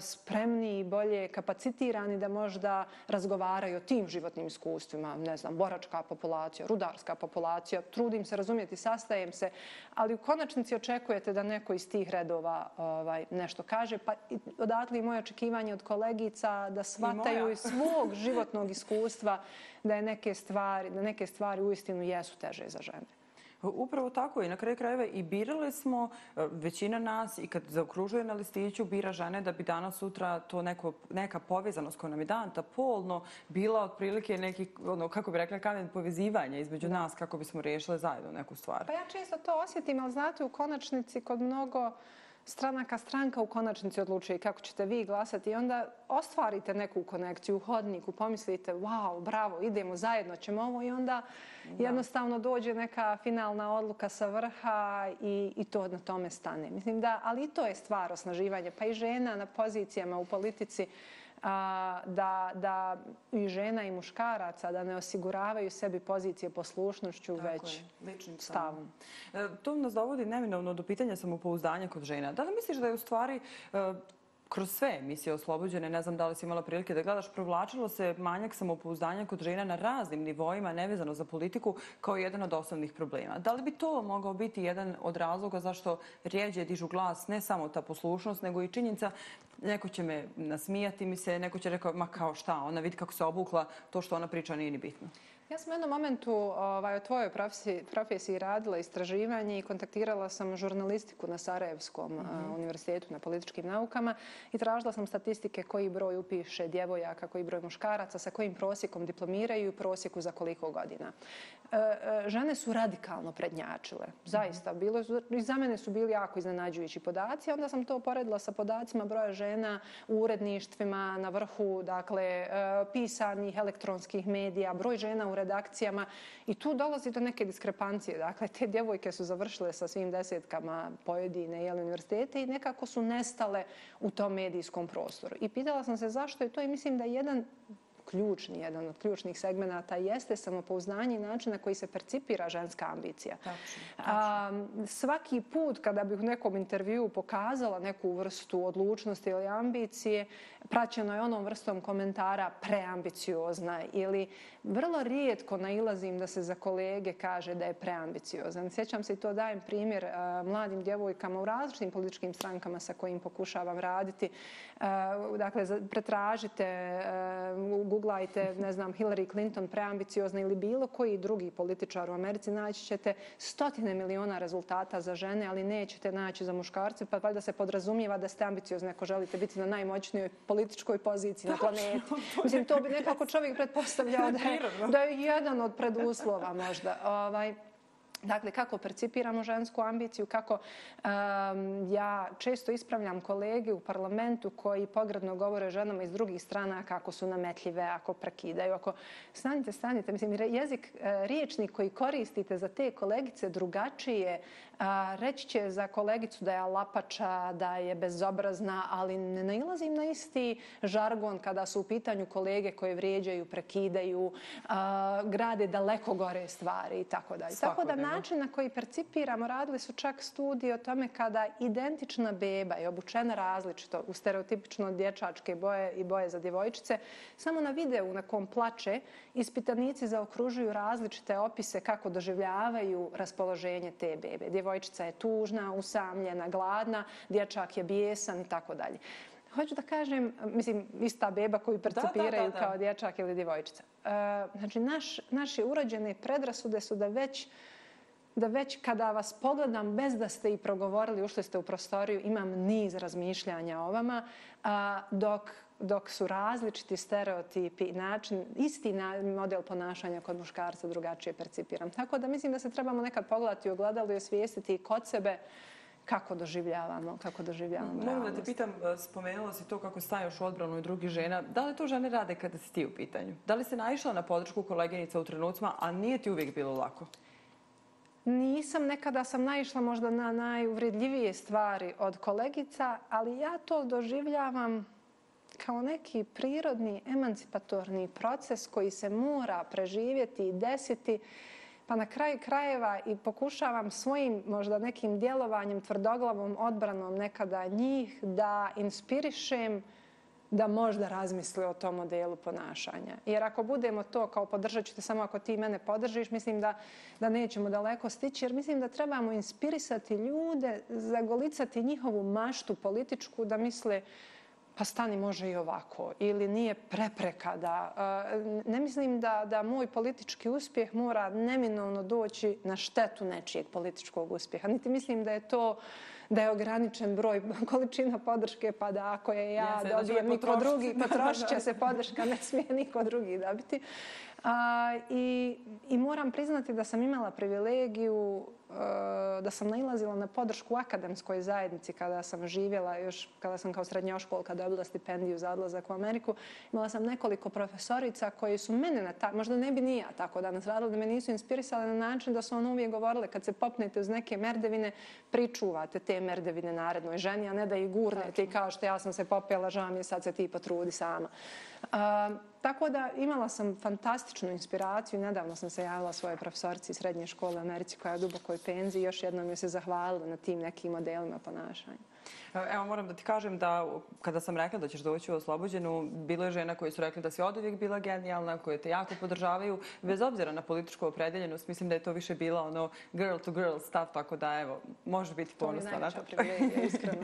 spremni i bolje kapacitirani da možda razgovaraju o tim životnim iskustvima, ne znam, boračka populacija, rudarska populacija, trudim se razumjeti, sastajem se, ali u konačnici očekujete da neko iz tih redova ovaj, ne nešto kaže, pa odatle i moje očekivanje od kolegica da shvataju iz svog životnog iskustva da je neke stvari, da neke stvari uistinu jesu teže za žene. Upravo tako i na kraju krajeva i birali smo e, većina nas i kad zaokružuje na listiću bira žene da bi danas sutra to neko, neka povezanost koja nam je dan, ta polno, bila otprilike neki, ono, kako bi rekla, kamen povezivanja između da. nas kako bismo riješili zajedno neku stvar. Pa ja često to osjetim, ali znate u konačnici kod mnogo stranaka stranka u konačnici odlučuje kako ćete vi glasati i onda ostvarite neku konekciju u hodniku, pomislite wow, bravo, idemo zajedno, ćemo ovo i onda da. jednostavno dođe neka finalna odluka sa vrha i, i to na tome stane. Mislim da, ali i to je stvar osnaživanja, pa i žena na pozicijama u politici a, da, da i žena i muškaraca da ne osiguravaju sebi pozicije poslušnošću Tako već je, stavom. E, to nas dovodi neminovno do pitanja samopouzdanja kod žena. Da li misliš da je u stvari e, kroz sve emisije Oslobođene, ne znam da li si imala prilike da gledaš, provlačilo se manjak samopouzdanja kod žena na raznim nivoima, nevezano za politiku, kao jedan od osnovnih problema. Da li bi to mogao biti jedan od razloga zašto rijeđe dižu glas, ne samo ta poslušnost, nego i činjenica, neko će me nasmijati mi se, neko će rekao, ma kao šta, ona vidi kako se obukla, to što ona priča nije ni bitno. Ja sam u jednom momentu ovaj, o tvojoj profesiji, profesiji radila istraživanje i kontaktirala sam žurnalistiku na Sarajevskom mm -hmm. univerzitetu na političkim naukama i tražila sam statistike koji broj upiše djevojaka, koji broj muškaraca, sa kojim prosjekom diplomiraju i prosjeku za koliko godina. E, e, žene su radikalno prednjačile. Zaista. Bilo, I za mene su bili jako iznenađujući podaci. Onda sam to poredila sa podacima broja žena u uredništvima na vrhu, dakle, e, pisanih elektronskih medija, broj žena u redakcijama. I tu dolazi do neke diskrepancije. Dakle, te djevojke su završile sa svim desetkama pojedine jel, univerzitete i nekako su nestale u tom medijskom prostoru. I pitala sam se zašto je to i mislim da jedan ključni, jedan od ključnih segmenata jeste samopouznanje i način na koji se percipira ženska ambicija. Tačno, tačno. svaki put kada bih u nekom intervju pokazala neku vrstu odlučnosti ili ambicije, praćeno je onom vrstom komentara preambiciozna ili vrlo rijetko nailazim da se za kolege kaže da je preambiciozan. Sjećam se i to dajem primjer mladim djevojkama u različitim političkim strankama sa kojim pokušavam raditi. Dakle, pretražite u googlajte, ne znam, Hillary Clinton preambiciozna ili bilo koji drugi političar u Americi, naći ćete stotine miliona rezultata za žene, ali nećete naći za muškarce, pa valjda se podrazumijeva da ste ambiciozni ako želite biti na najmoćnijoj političkoj poziciji na planeti. Mislim, to bi nekako čovjek pretpostavljao da je, da je jedan od preduslova možda. Ovaj, Dakle, kako percipiramo žensku ambiciju, kako um, ja često ispravljam kolege u parlamentu koji pogradno govore ženama iz drugih strana kako su nametljive, ako prekidaju, ako stanite, stanite. Mislim, jezik, e, riječnik koji koristite za te kolegice drugačije, a, reći će za kolegicu da je lapača, da je bezobrazna, ali ne nailazim na isti žargon kada su u pitanju kolege koje vrijeđaju, prekidaju, a, grade daleko gore stvari i tako dalje. Tako da način na koji percipiramo, radili su čak studije o tome kada identična beba je obučena različito u stereotipično dječačke boje i boje za djevojčice, samo na videu na kom plače ispitanici zaokružuju različite opise kako doživljavaju raspoloženje te bebe. Djevojčica je tužna, usamljena, gladna, dječak je bijesan i tako dalje. Hoću da kažem, mislim, ista beba koju percipiraju da, da, da, da. kao dječak ili djevojčica. E, znači, naš, naše urađene predrasude su da već da već kada vas pogledam bez da ste i progovorili, ušli ste u prostoriju, imam niz razmišljanja o vama, a, dok, dok su različiti stereotipi, način, isti model ponašanja kod muškarca drugačije percipiram. Tako da mislim da se trebamo nekad pogledati u ogledalu i osvijestiti kod sebe kako doživljavamo, kako doživljavamo Mogu realnost. da te pitam, e, spomenula si to kako stajaš u odbranu i drugih žena. Da li to žene rade kada si ti u pitanju? Da li se naišla na podršku koleginica u trenucima, a nije ti uvijek bilo lako? Nisam, nekada sam naišla možda na najuvredljivije stvari od kolegica, ali ja to doživljavam kao neki prirodni emancipatorni proces koji se mora preživjeti i desiti, pa na kraju krajeva i pokušavam svojim možda nekim djelovanjem, tvrdoglavom odbranom nekada njih da inspirišem da možda razmisle o tom modelu ponašanja. Jer ako budemo to kao podržat ću te samo ako ti mene podržiš, mislim da, da nećemo daleko stići, jer mislim da trebamo inspirisati ljude, zagolicati njihovu maštu političku da misle pa stani može i ovako. Ili nije prepreka da ne mislim da da moj politički uspjeh mora neminovno doći na štetu nečijeg političkog uspjeha. Niti mislim da je to da je ograničen broj količina podrške, pa da ako je ja yes, dobijem, niko drugi potrošit će se podrška, ne smije niko drugi dobiti. A, i, I moram priznati da sam imala privilegiju da sam nailazila na podršku akademskoj zajednici kada sam živjela, još kada sam kao srednjoškolka dobila stipendiju za odlazak u Ameriku. Imala sam nekoliko profesorica koji su mene, na ta, možda ne bi ni ja tako danas radila, da me nisu inspirisale na način da su ono uvijek govorile kad se popnete uz neke merdevine, pričuvate te merdevine narednoj ženi, a ne da ih gurnete i kao što ja sam se popela, žao mi je, sad se ti potrudi sama tako da imala sam fantastičnu inspiraciju. Nedavno sam se javila svojoj profesorici srednje škole u Americi koja je duboko penziji. Još jednom joj se zahvalila na tim nekim modelima ponašanja. Evo, moram da ti kažem da kada sam rekla da ćeš doći u Oslobođenu, bilo je žena koji su rekli da si od uvijek bila genijalna, koje te jako podržavaju, bez obzira na političku opredeljenost. Mislim da je to više bila ono girl to girl stav, tako da evo, može biti ponosna. To je najveća privilegija, iskreno.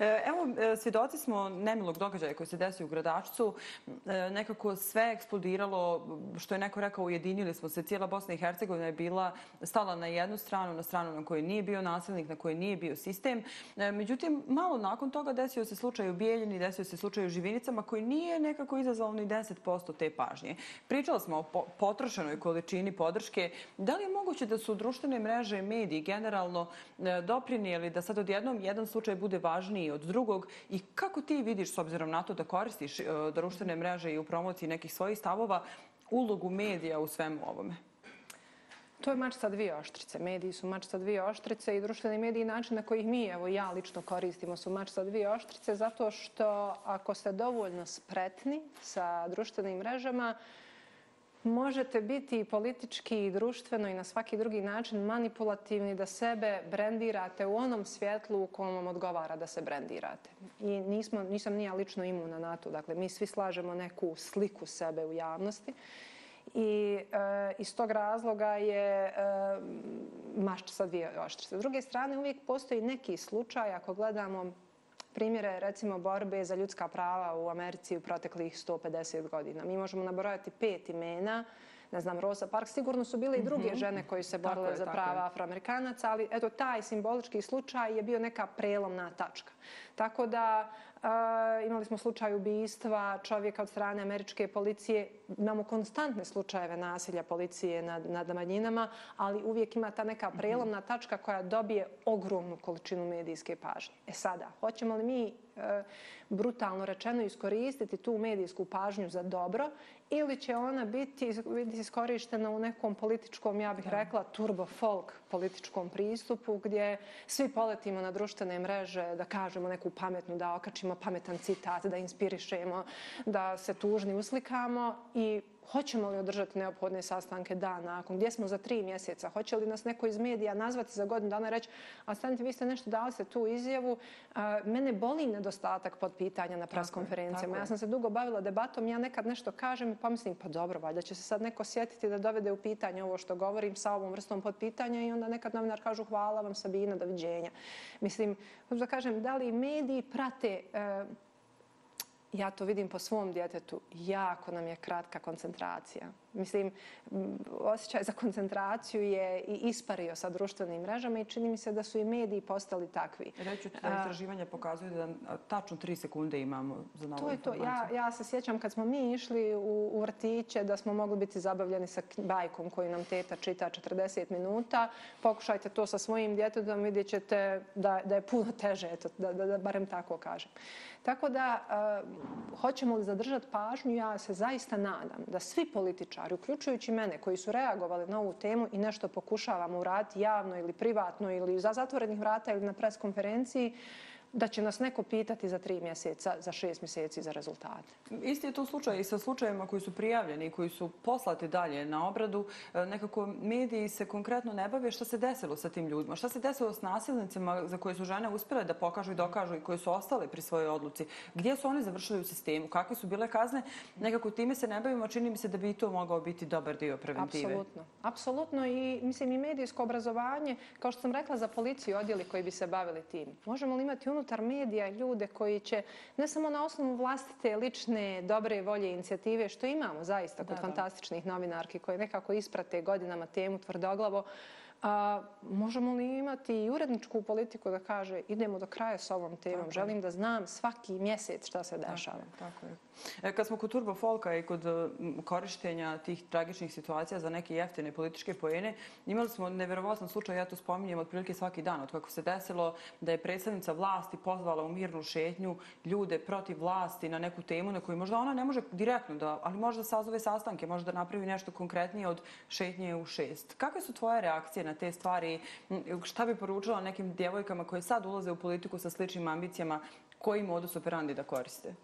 E, evo, e, svjedoci smo nemilog događaja koji se desio u Gradačcu. E, nekako sve eksplodiralo, što je neko rekao, ujedinili smo se. Cijela Bosna i Hercegovina je bila stala na jednu stranu, na stranu na kojoj nije bio nasilnik, na kojoj nije bio sistem. Međutim, malo nakon toga desio se slučaj u Bijeljini, desio se slučaj u Živinicama koji nije nekako izazvao ni 10% te pažnje. Pričali smo o potrošenoj količini podrške. Da li je moguće da su društvene mreže i mediji generalno e, doprinijeli da sad odjednom jedan slučaj bude važniji od drugog i kako ti vidiš s obzirom na to da koristiš e, društvene mreže i u promociji nekih svojih stavova ulogu medija u svemu ovome? To je mač sa dvije oštrice. Mediji su mač sa dvije oštrice i društveni mediji način na koji mi, evo ja lično koristimo, su mač sa dvije oštrice zato što ako ste dovoljno spretni sa društvenim mrežama, možete biti politički i društveno i na svaki drugi način manipulativni da sebe brendirate u onom svjetlu u kom vam odgovara da se brendirate. I nismo, nisam nija lično imuna na to. Dakle, mi svi slažemo neku sliku sebe u javnosti i e, iz tog razloga je e, mašć sa dvije oštrice. S druge strane, uvijek postoji neki slučaj, ako gledamo primjere, recimo, borbe za ljudska prava u Americi u proteklih 150 godina. Mi možemo nabrojati pet imena, ne znam, Rosa Parks, sigurno su bile i druge mm -hmm. žene koji se borile je, za prava afroamerikanaca, ali eto, taj simbolički slučaj je bio neka prelomna tačka. Tako da imali smo slučaj ubijstva čovjeka od strane američke policije. Imamo konstantne slučajeve nasilja policije nad, nad manjinama, ali uvijek ima ta neka prelomna tačka koja dobije ogromnu količinu medijske pažnje. E sada, hoćemo li mi e, brutalno rečeno iskoristiti tu medijsku pažnju za dobro ili će ona biti, biti iskorištena u nekom političkom, ja bih rekla, turbo folk političkom pristupu gdje svi poletimo na društvene mreže da kažemo neku pametnu, da okačimo pametan citat, da inspirišemo, da se tužni uslikamo i hoćemo li održati neophodne sastanke dan nakon, gdje smo za tri mjeseca, hoće li nas neko iz medija nazvati za godinu dana i reći, a stanite, vi ste nešto dali se tu izjavu, a, mene boli nedostatak pod pitanja na preskonferencijama. Ja sam se dugo bavila debatom, ja nekad nešto kažem i pomislim, pa dobro, valjda će se sad neko sjetiti da dovede u pitanje ovo što govorim sa ovom vrstom pod pitanja i onda nekad novinar kažu hvala vam Sabina, doviđenja. Mislim, da kažem, da li mediji prate e, ja to vidim po svom djetetu, jako nam je kratka koncentracija. Mislim, osjećaj za koncentraciju je i ispario sa društvenim mrežama i čini mi se da su i mediji postali takvi. Reću ti da istraživanje pokazuje da tačno tri sekunde imamo za novu to je to. Ja, ja se sjećam kad smo mi išli u, u vrtiće da smo mogli biti zabavljeni sa bajkom koju nam teta čita 40 minuta. Pokušajte to sa svojim djetetom, vidjet ćete da, da je puno teže, eto, da, da, da barem tako kažem. Tako da, uh, hoćemo li zadržati pažnju, ja se zaista nadam da svi političari, uključujući mene, koji su reagovali na ovu temu i nešto pokušavamo uraditi javno ili privatno ili za zatvorenih vrata ili na preskonferenciji, da će nas neko pitati za tri mjeseca, za šest mjeseci za rezultate. Isti je to slučaj i sa slučajima koji su prijavljeni i koji su poslati dalje na obradu. E, nekako mediji se konkretno ne bave šta se desilo sa tim ljudima. Šta se desilo s nasilnicima za koje su žene uspjele da pokažu i dokažu i koje su ostale pri svojoj odluci. Gdje su oni završili u sistemu? Kakve su bile kazne? Nekako time se ne bavimo. Čini mi se da bi to mogao biti dobar dio preventive. Apsolutno. Apsolutno i mislim i medijsko obrazovanje, kao što sam rekla za policiju odjeli koji bi se bavili tim. Možemo li imati unutar medija ljude koji će ne samo na osnovu vlastite lične dobre volje inicijative, što imamo zaista kod da, fantastičnih novinarki koje nekako isprate godinama temu tvrdoglavo, A, možemo li imati i uredničku politiku da kaže idemo do kraja s ovom temom, tako želim je. da znam svaki mjesec šta se dešava. Tako je, tako je. E, kad smo kod Turbo Folka i kod korištenja tih tragičnih situacija za neke jeftine političke pojene, imali smo neverovatan slučaj, ja to spominjem otprilike svaki dan, od kako se desilo da je predstavnica vlasti pozvala u mirnu šetnju ljude protiv vlasti na neku temu na koju možda ona ne može direktno da, ali može da sazove sastanke, može da napravi nešto konkretnije od šetnje u šest. Kakve su tvoje reakcije na na te stvari? Šta bi poručila nekim djevojkama koje sad ulaze u politiku sa sličnim ambicijama, koji modus operandi da koriste?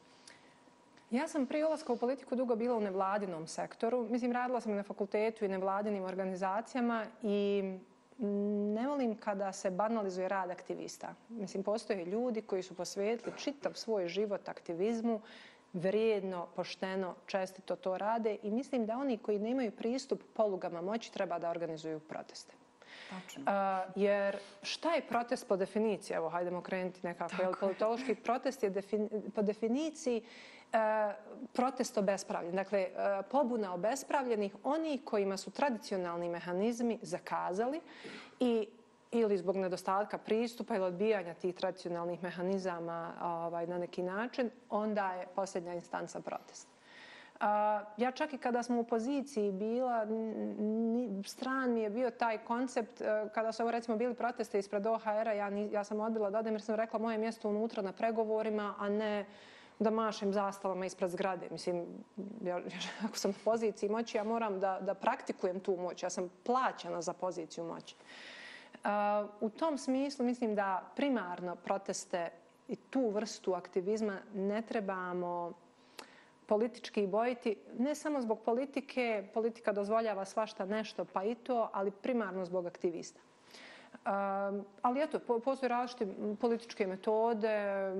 Ja sam prije ulaska u politiku dugo bila u nevladinom sektoru. Mislim, radila sam i na fakultetu i nevladinim organizacijama i ne volim kada se banalizuje rad aktivista. Mislim, postoje ljudi koji su posvetili čitav svoj život aktivizmu, vrijedno, pošteno, čestito to rade i mislim da oni koji nemaju pristup polugama moći treba da organizuju proteste. Tačno. Uh, jer šta je protest po definiciji? Evo, hajdemo krenuti nekako. Jel, politološki protest je defini po definiciji uh, protest obespravljen. Dakle, uh, pobuna obespravljenih, oni kojima su tradicionalni mehanizmi zakazali i ili zbog nedostatka pristupa ili odbijanja tih tradicionalnih mehanizama ovaj, na neki način, onda je posljednja instanca A, Ja čak i kada smo u poziciji bila, stran mi je bio taj koncept, e, kada su recimo bili proteste ispred OHR-a, ja, ja sam odbila da odem jer sam rekla moje mjesto unutra na pregovorima, a ne da mašem zastavama ispred zgrade. Mislim, ja, ako sam u poziciji moći, ja moram da, da praktikujem tu moć. Ja sam plaćena za poziciju moći. Uh, u tom smislu mislim da primarno proteste i tu vrstu aktivizma ne trebamo politički bojiti, ne samo zbog politike, politika dozvoljava svašta nešto, pa i to, ali primarno zbog aktivista. Um, ali eto, postoje različite političke metode,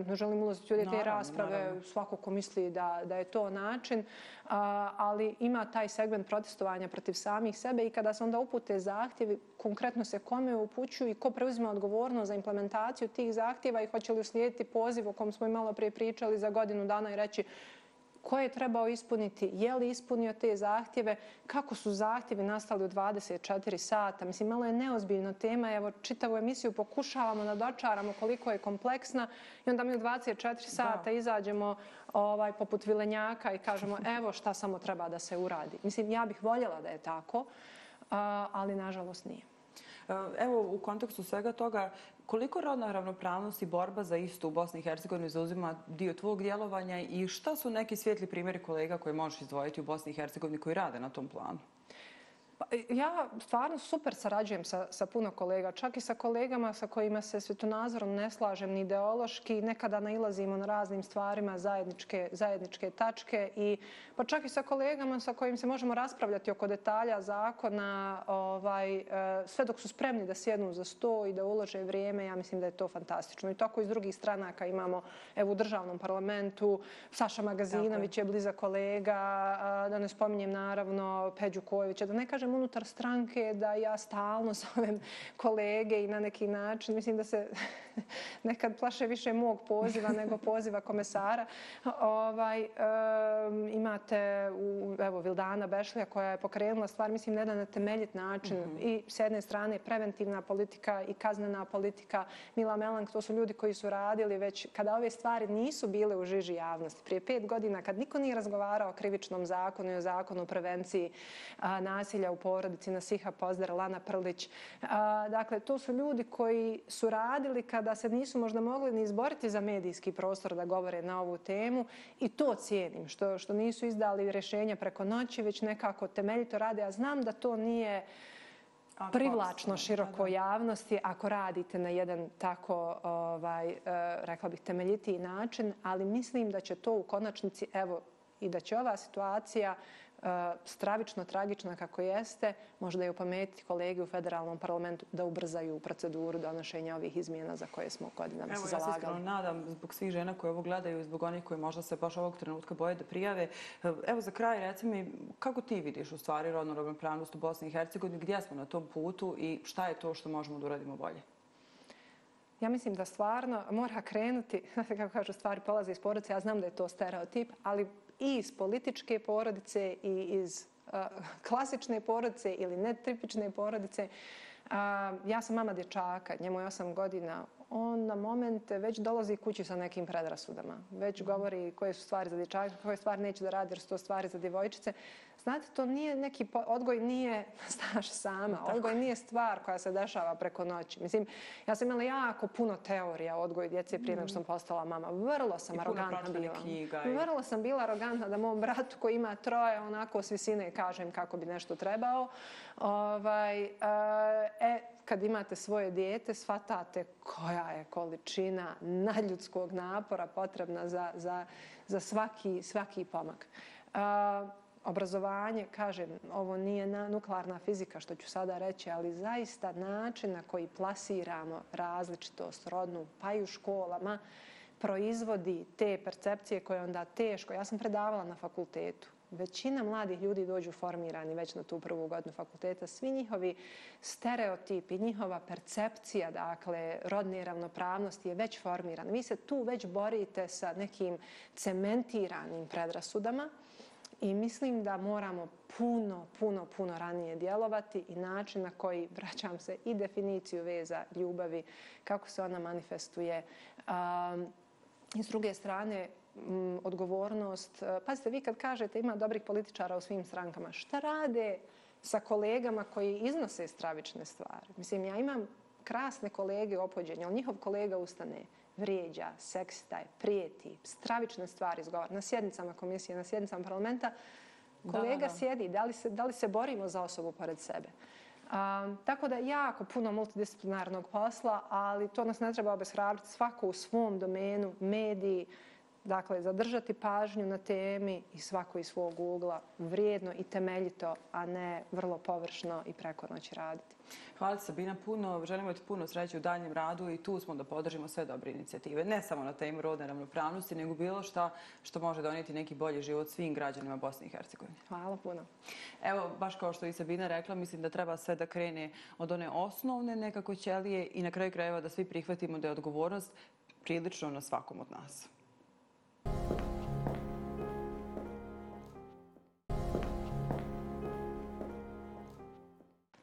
ne želim ulaziti u te rasprave, naravno. svako ko misli da, da je to način, uh, ali ima taj segment protestovanja protiv samih sebe i kada se onda upute zahtjevi, konkretno se kome upućuju i ko preuzima odgovornost za implementaciju tih zahtjeva i hoće li uslijediti poziv o kom smo i malo prije pričali za godinu dana i reći ko je trebao ispuniti, je li ispunio te zahtjeve, kako su zahtjevi nastali u 24 sata. Mislim, malo je neozbiljna tema. Evo, čitavu emisiju pokušavamo da dočaramo koliko je kompleksna i onda mi u 24 sata da. izađemo ovaj, poput vilenjaka i kažemo evo šta samo treba da se uradi. Mislim, ja bih voljela da je tako, ali nažalost nije. Evo, u kontekstu svega toga, koliko rodna ravnopravnost i borba za istu u Bosni i Hercegovini zauzima dio tvojeg djelovanja i šta su neki svijetli primjeri kolega koje možeš izdvojiti u Bosni i Hercegovini koji rade na tom planu? Pa, ja stvarno super sarađujem sa, sa puno kolega, čak i sa kolegama sa kojima se svjetonazorom ne slažem ni ideološki, nekada nailazimo na raznim stvarima zajedničke, zajedničke tačke i pa čak i sa kolegama sa kojim se možemo raspravljati oko detalja zakona, ovaj, e, sve dok su spremni da sjednu za sto i da ulože vrijeme, ja mislim da je to fantastično. I tako iz drugih stranaka imamo evo, u državnom parlamentu, Saša Magazinović je bliza kolega, da ne spominjem naravno Peđu Kojevića, da ne kažem kažem unutar stranke da ja stalno zovem kolege i na neki način mislim da se nekad plaše više mog poziva nego poziva komesara. Ovaj, um, imate u, evo, Vildana Bešlija koja je pokrenula stvar, mislim, na jedan temeljit način. Mm -hmm. I s jedne strane preventivna politika i kaznena politika. Mila Melank, to su ljudi koji su radili već kada ove stvari nisu bile u žiži javnosti. Prije pet godina, kad niko nije razgovarao o krivičnom zakonu i o zakonu o prevenciji a, nasilja u porodici, na Siha Pozdar, Lana Prlić. Dakle, to su ljudi koji su radili kada se nisu možda mogli ni izboriti za medijski prostor da govore na ovu temu i to cijenim, što, što nisu izdali rješenja preko noći, već nekako temeljito rade. Ja znam da to nije privlačno široko javnosti ako radite na jedan tako, ovaj, e, rekla bih, temeljitiji način, ali mislim da će to u konačnici, evo, i da će ova situacija stravično, tragična kako jeste, možda je upametiti kolege u federalnom parlamentu da ubrzaju proceduru donošenja ovih izmjena za koje smo godinama se zalagali. Evo, ja se iskreno nadam zbog svih žena koje ovo gledaju, zbog onih koji možda se baš ovog trenutka boje da prijave. E, evo, za kraj, reci mi, kako ti vidiš u stvari rodnu ravnopravnost u Bosni i Hercegovini, gdje smo na tom putu i šta je to što možemo da uradimo bolje? Ja mislim da stvarno mora krenuti, kako kažu, stvari polaze iz porodice. Ja znam da je to stereotip, ali i iz političke porodice i iz klasične porodice ili netipične porodice. Ja sam mama dječaka, njemu je 8 godina. On na momente već dolazi kući sa nekim predrasudama. Već govori koje su stvari za dječaka, koje stvari neće da radi jer su to stvari za djevojčice. Znate, to nije neki odgoj nije staš sama. Odgoj nije stvar koja se dešava preko noći. Mislim, ja sam imala jako puno teorija o odgoju djece prije nego što sam mm. postala mama. Vrlo sam arogantna bila. Knjiga i... Vrlo sam bila arogantna da mom bratu koji ima troje onako s visine kažem kako bi nešto trebao. Ovaj, e, e, kad imate svoje dijete, shvatate koja je količina nadljudskog napora potrebna za, za, za svaki, svaki pomak. Uh, obrazovanje, kažem, ovo nije na nuklearna fizika što ću sada reći, ali zaista način na koji plasiramo različitost rodnu, pa i u školama, proizvodi te percepcije koje onda teško. Ja sam predavala na fakultetu. Većina mladih ljudi dođu formirani već na tu prvu godinu fakulteta. Svi njihovi stereotipi, njihova percepcija, dakle, rodne ravnopravnosti je već formirana. Vi se tu već borite sa nekim cementiranim predrasudama. I mislim da moramo puno, puno, puno ranije djelovati i način na koji vraćam se i definiciju veza ljubavi, kako se ona manifestuje. Um, I s druge strane, m, odgovornost. E, pazite, vi kad kažete ima dobrih političara u svim strankama, šta rade sa kolegama koji iznose stravične stvari? Mislim, ja imam krasne kolege opođenja, ali njihov kolega ustane vrijeđa, sekstaj, prijeti, stravične stvari izgovara na sjednicama komisije, na sjednicama parlamenta, kolega da, da. sjedi, da li, se, da li se borimo za osobu pored sebe. Um, tako da jako puno multidisciplinarnog posla, ali to nas ne treba obeshrabriti svako u svom domenu, mediji, Dakle, zadržati pažnju na temi i svako iz svog ugla vrijedno i temeljito, a ne vrlo površno i preko noći raditi. Hvala Sabina puno. Želimo ti puno sreće u daljem radu i tu smo da podržimo sve dobre inicijative. Ne samo na temu rodne ravnopravnosti, nego bilo šta što može donijeti neki bolji život svim građanima Bosne i Hercegovine. Hvala puno. Evo, baš kao što i Sabina rekla, mislim da treba sve da krene od one osnovne nekako ćelije i na kraju krajeva da svi prihvatimo da je odgovornost prilično na svakom od nas.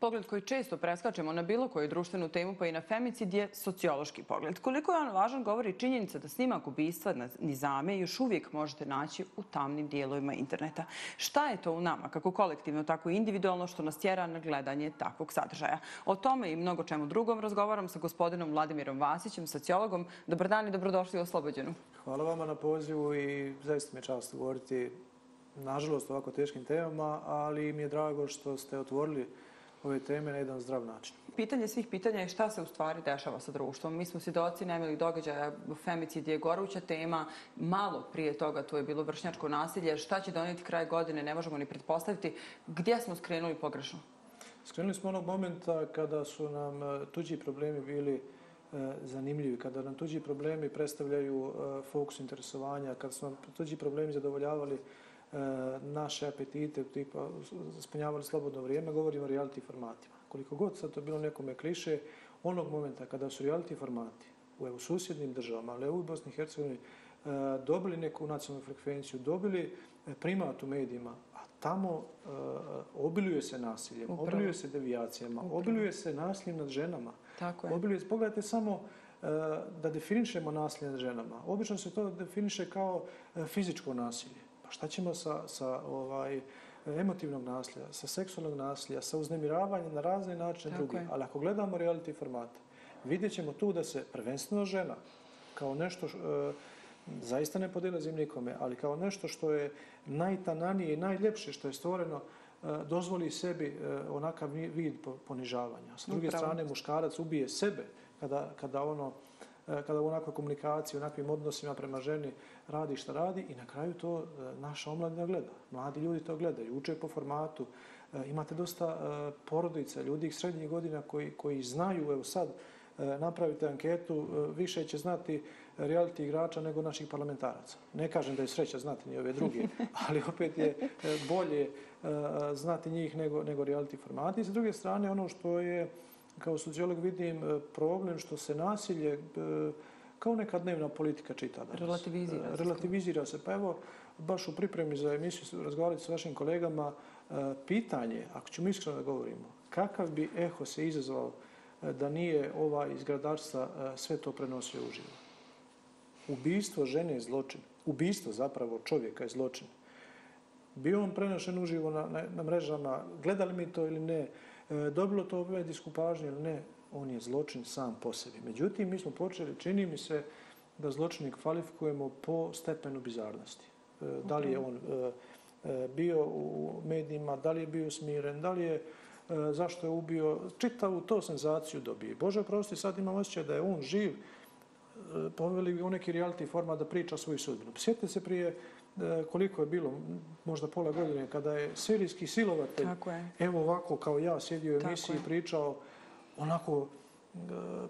Pogled koji često preskačemo na bilo koju društvenu temu, pa i na femicid, je sociološki pogled. Koliko je on važan, govori činjenica da snimak ubistva na nizame još uvijek možete naći u tamnim dijelovima interneta. Šta je to u nama, kako kolektivno, tako i individualno, što nas tjera na gledanje takvog sadržaja? O tome i mnogo čemu drugom razgovaram sa gospodinom Vladimirom Vasićem, sociologom. Dobar dan i dobrodošli u Oslobođenu. Hvala vama na pozivu i zaista mi je čast govoriti nažalost ovako teškim temama, ali mi je drago što ste otvorili ove teme na jedan zdrav način. Pitanje svih pitanja je šta se u stvari dešava sa društvom. Mi smo svjedoci nemili događaja, femicid je goruća tema. Malo prije toga to je bilo vršnjačko nasilje. Šta će donijeti kraj godine, ne možemo ni pretpostaviti. Gdje smo skrenuli pogrešno? Skrenuli smo onog momenta kada su nam e, tuđi problemi bili e, zanimljivi, kada nam tuđi problemi predstavljaju e, fokus interesovanja, kada su nam tuđi problemi zadovoljavali naše apetite, tipa spenjavali slobodno vrijeme, govorimo o reality formatima. Koliko god sad to bilo nekome kliše, onog momenta kada su reality formati u, u susjednim državama, ali u Bosni i Hercegovini, e, dobili neku nacionalnu frekvenciju, dobili e, primat u medijima, a tamo uh, obiluje se nasiljem, Upravo. obiluje se devijacijama, Upravo. obiluje se nasiljem nad ženama. Tako je. Obiluje, pogledajte samo da definišemo nasilje nad ženama. Obično se to definiše kao fizičko nasilje šta ćemo sa, sa ovaj, emotivnog nasilja, sa seksualnog nasilja, sa uznemiravanjem na razne načine drugi. Ali ako gledamo reality formate, vidjet ćemo tu da se prvenstveno žena kao nešto, e, zaista ne podelazim nikome, ali kao nešto što je najtananije i najljepše što je stvoreno dozvoli sebi onakav vid ponižavanja. S druge strane, muškarac ubije sebe kada, kada ono kada u onakvoj komunikaciji, u onakvim odnosima prema ženi radi šta radi i na kraju to naša omladina gleda. Mladi ljudi to gledaju, uče po formatu. Imate dosta porodica, ljudi srednjih godina koji, koji znaju, evo sad, napravite anketu, više će znati reality igrača nego naših parlamentaraca. Ne kažem da je sreća znati ni ove druge, ali opet je bolje znati njih nego, nego reality formati. I s druge strane, ono što je kao sociolog vidim e, problem što se nasilje e, kao neka dnevna politika čita danas. Relativizira se. Relativizira se. Pa evo, baš u pripremi za emisiju razgovarati s vašim kolegama, e, pitanje, ako ćemo iskreno da govorimo, kakav bi eho se izazvao da nije ova iz gradarstva sve to prenosio u život? Ubijstvo žene je zločin. Ubijstvo zapravo čovjeka je zločin. Bio on prenošen uživo na, na, na mrežama, gledali mi to ili ne, E, dobilo to medijsku pažnju ili ne, on je zločin sam po sebi. Međutim, mi smo počeli, čini mi se, da zločinik kvalifikujemo po stepenu bizarnosti. E, da li je on e, bio u medijima, da li je bio smiren, da li je zašto je ubio, čitavu to senzaciju dobije. Bože, prosti, sad imam osjećaj da je on živ, poveli u neki reality format da priča svoju sudbinu. Sjetite se prije koliko je bilo, možda pola godine, kada je sirijski silovatelj, evo ovako kao ja, sjedio u emisiji i pričao, onako e,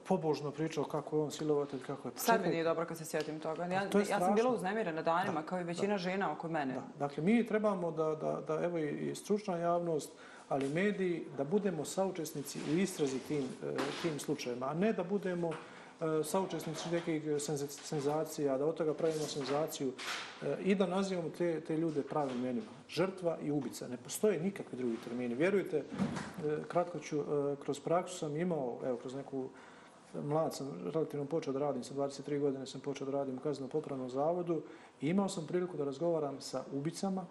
pobožno pričao kako je on silovatelj, kako je... Sad mi nije dobro kad se sjetim toga. Ja, ja sam bila uznemirena danima, da, kao i većina da. žena oko mene. Da. Dakle, mi trebamo da, da, da evo i stručna javnost, ali mediji, da budemo saučesnici u istrazi tim, e, tim slučajima, a ne da budemo E, saučesnici nekih senzacija, da od toga pravimo senzaciju e, i da nazivamo te, te ljude pravim imenima. Žrtva i ubica. Ne postoje nikakvi drugi termini. Vjerujte, kratko ću, kroz praksu sam imao, evo, kroz neku mlad sam relativno počeo da radim, sa 23 godine sam počeo da radim u kaznom popravnom zavodu i imao sam priliku da razgovaram sa ubicama,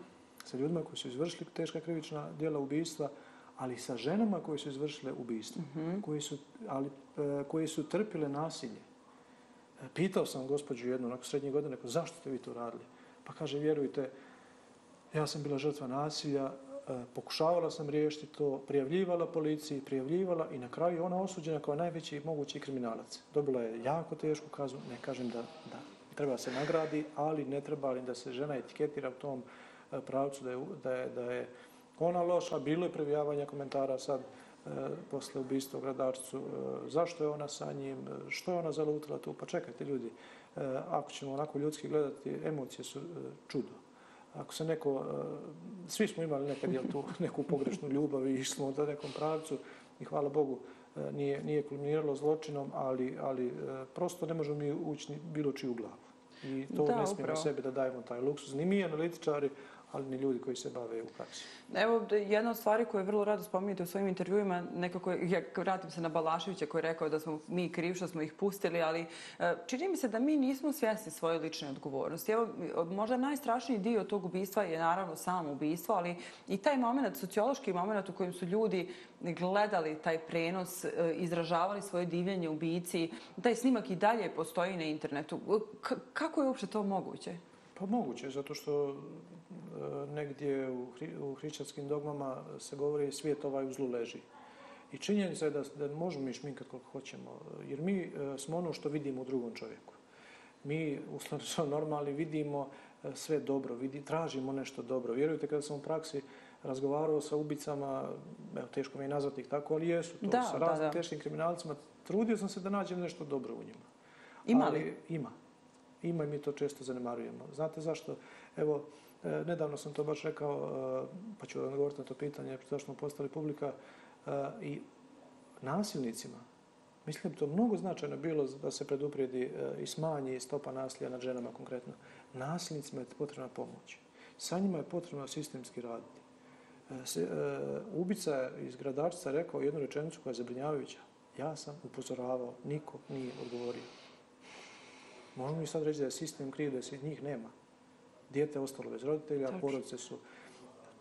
sa ljudima koji su izvršili teška krivična dijela ubijstva, ali sa ženama koje su izvršile ubijstvo, mm -hmm. koje, su, ali, E, koje su trpile nasilje. E, pitao sam gospođu jednu, nakon srednje godine, ko, zašto ste vi to radili? Pa kaže, vjerujte, ja sam bila žrtva nasilja, e, pokušavala sam riješiti to, prijavljivala policiji, prijavljivala i na kraju ona osuđena kao najveći mogući kriminalac. Dobila je jako tešku kazu, ne kažem da, da treba se nagradi, ali ne treba li da se žena etiketira u tom pravcu da je, da je, da je ona loša, bilo je previjavanja komentara sad posle ubistva u gradarcu, e, zašto je ona sa njim, e, što je ona zalutila tu, pa čekajte ljudi, e, ako ćemo onako ljudski gledati, emocije su e, čudo. Ako se neko, e, svi smo imali nekad jel, tu neku pogrešnu ljubav i išli smo da nekom pravcu i hvala Bogu, e, nije, nije kulminiralo zločinom, ali, ali e, prosto ne možemo mi ući bilo čiju glavu. I to da, ne smijemo sebi da dajemo taj luksuz. Ni mi analitičari, ali ni ljudi koji se bave u praksi. Evo, jedna od stvari koje je vrlo rado spominjate u svojim intervjuima, nekako, ja vratim se na Balaševića koji je rekao da smo mi krivi što smo ih pustili, ali e, čini mi se da mi nismo svjesni svoje lične odgovornosti. Evo, možda najstrašniji dio tog ubistva je naravno samo ubistvo, ali i taj moment, sociološki moment u kojem su ljudi gledali taj prenos, e, izražavali svoje divljenje ubici, taj snimak i dalje postoji na internetu. K kako je uopšte to moguće? Pa moguće, zato što negdje u, u hrišćanskim dogmama se govori svijet ovaj u zlu leži. I činjenica je da, da možemo mi šminkati koliko hoćemo, jer mi e, smo ono što vidimo u drugom čovjeku. Mi, uslovno normalni, vidimo e, sve dobro, vidi, tražimo nešto dobro. Vjerujte, kada sam u praksi razgovarao sa ubicama, evo, teško mi je nazvati ih tako, ali jesu to, da, sa raznim da, teškim kriminalcima, trudio sam se da nađem nešto dobro u njima. Ima li? Ali, ima. Ima i mi to često zanemarujemo. Znate zašto? Evo, E, E, nedavno sam to baš rekao, e, pa ću odgovoriti na to pitanje, zašto smo postali publika e, i nasilnicima. Mislim, to mnogo značajno bilo da se preduprijedi i smanji stopa nasilja nad ženama konkretno. Nasilnicima je potrebna pomoć. Sa njima je potrebno sistemski raditi. Ubica iz gradarstva rekao jednu rečenicu koja je zabrinjavajuća. Ja sam upozoravao, niko nije odgovorio. Možemo mi sad reći da je sistem kriv, da se njih nema dijete ostalo bez roditelja, Tačno. porodice su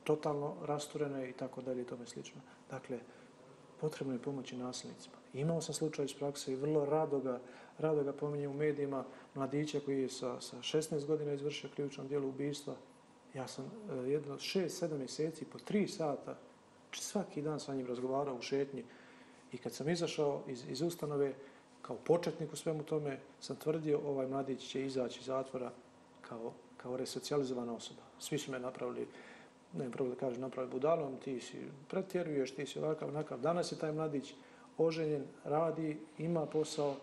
totalno rasturene i tako dalje i tome slično. Dakle, potrebno je pomoći nasilnicima. Imao sam slučaj iz prakse i vrlo rado ga, rado ga pominje u medijima mladića koji je sa, sa 16 godina izvršio ključno dijelo ubijstva Ja sam e, jedno šest, sedam mjeseci po tri sata svaki dan sa njim razgovarao u šetnji i kad sam izašao iz, iz ustanove kao početnik u svemu tome, sam tvrdio ovaj mladić će izaći iz zatvora kao, kao resocijalizovana osoba. Svi su me napravili, ne prvo da kažem, napravili budalom, ti si pretjeruješ, ti si ovakav, onakav. Danas je taj mladić oženjen, radi, ima posao,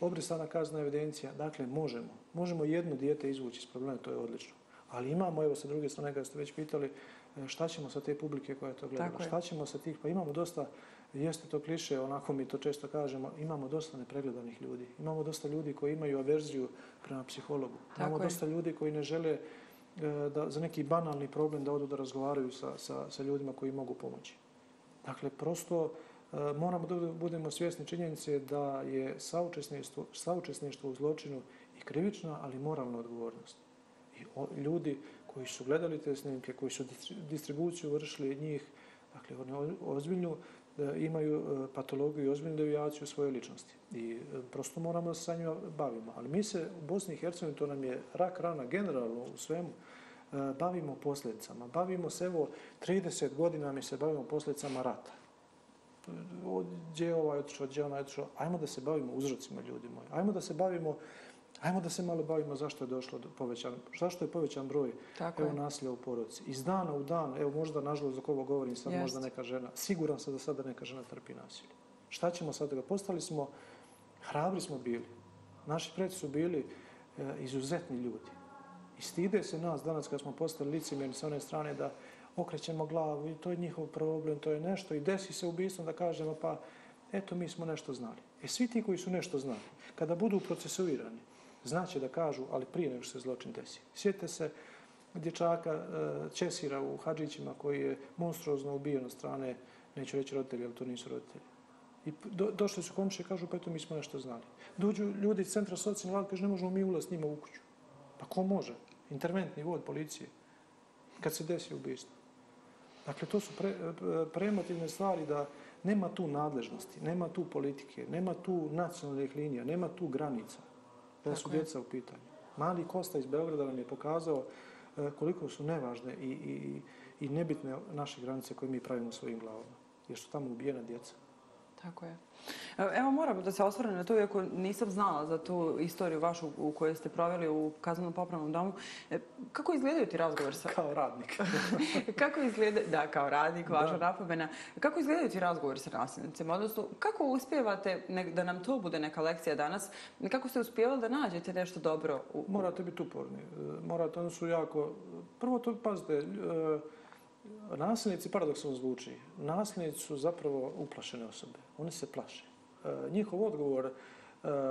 obrisana kazna evidencija. Dakle, možemo. Možemo jedno dijete izvući iz problema, to je odlično. Ali imamo, evo sa druge strane, kada ste već pitali, e, šta ćemo sa te publike koja to gleda? Šta ćemo sa tih? Pa imamo dosta, jeste to kliše, onako mi to često kažemo, imamo dosta nepregledanih ljudi. Imamo dosta ljudi koji imaju averziju prema psihologu. Tako imamo je. dosta ljudi koji ne žele e, da, za neki banalni problem da odu da razgovaraju sa, sa, sa ljudima koji mogu pomoći. Dakle, prosto e, moramo da budemo svjesni činjenice da je saučesništvo, saučesništvo u zločinu i krivična, ali moralna odgovornost. I o, ljudi koji su gledali te snimke, koji su distribuciju vršili njih, dakle, oni ozbiljnu imaju e, patologiju i ozbiljnu devijaciju svoje ličnosti. I e, prosto moramo da se sa njima bavimo. Ali mi se u Bosni i Hercegovini, to nam je rak rana generalno u svemu, bavimo posljedicama. Bavimo se, evo, 30 godina mi se bavimo posljedicama rata. Gdje je ovaj otišao, gdje je onaj otišao? Ajmo da se bavimo uzrocima, ljudi moji. Ajmo da se bavimo Ajmo da se malo bavimo zašto je došlo do povećan, zašto je povećan broj Tako evo, nasilja u porodici. Iz dana u dan, evo možda nažalost dok ovo govorim sad Jest. možda neka žena, siguran sam da sada neka žena trpi nasilje. Šta ćemo sad da postali smo, hrabri smo bili. Naši preci su bili e, izuzetni ljudi. I stide se nas danas kad smo postali licimjerni sa one strane da okrećemo glavu i to je njihov problem, to je nešto i desi se ubistvom da kažemo pa eto mi smo nešto znali. E svi ti koji su nešto znali, kada budu procesuirani, znaće da kažu, ali prije nego što se zločin desi. Sjetite se dječaka e, Česira u Hadžićima koji je monstruozno ubijen od strane, neću reći roditelji, ali to nisu roditelji. I do, došli su komšije kažu, pa eto mi smo nešto znali. Dođu ljudi iz centra socijalne vlade, kažu, ne možemo mi ulaz s njima u kuću. Pa ko može? Interventni vod policije. Kad se desi ubijstvo. Dakle, to su pre, e, premotivne stvari da nema tu nadležnosti, nema tu politike, nema tu nacionalnih linija, nema tu granica da su djeca u pitanju. Mali Kosta iz Beograda nam je pokazao e, koliko su nevažne i, i, i nebitne naše granice koje mi pravimo svojim glavama. Jer su tamo ubijena djeca. Tako je. Evo moram da se osvrnem na to, iako nisam znala za tu istoriju vašu u kojoj ste proveli u kaznenom popravnom domu. E, kako izgledaju ti razgovor sa... Kao radnik. kako izgleda... Da, kao radnik, vaša napomena. Kako izgledaju ti razgovor sa nasilnicima? Odnosno, kako uspijevate da nam to bude neka lekcija danas? Kako ste uspijevali da nađete nešto dobro? U... Morate biti uporni. E, morate, oni su jako... Prvo to, pazite, e, nasilnici, paradoksalno zvuči, nasilnici su zapravo uplašene osobe. Oni se plaše. E, njihov odgovor e,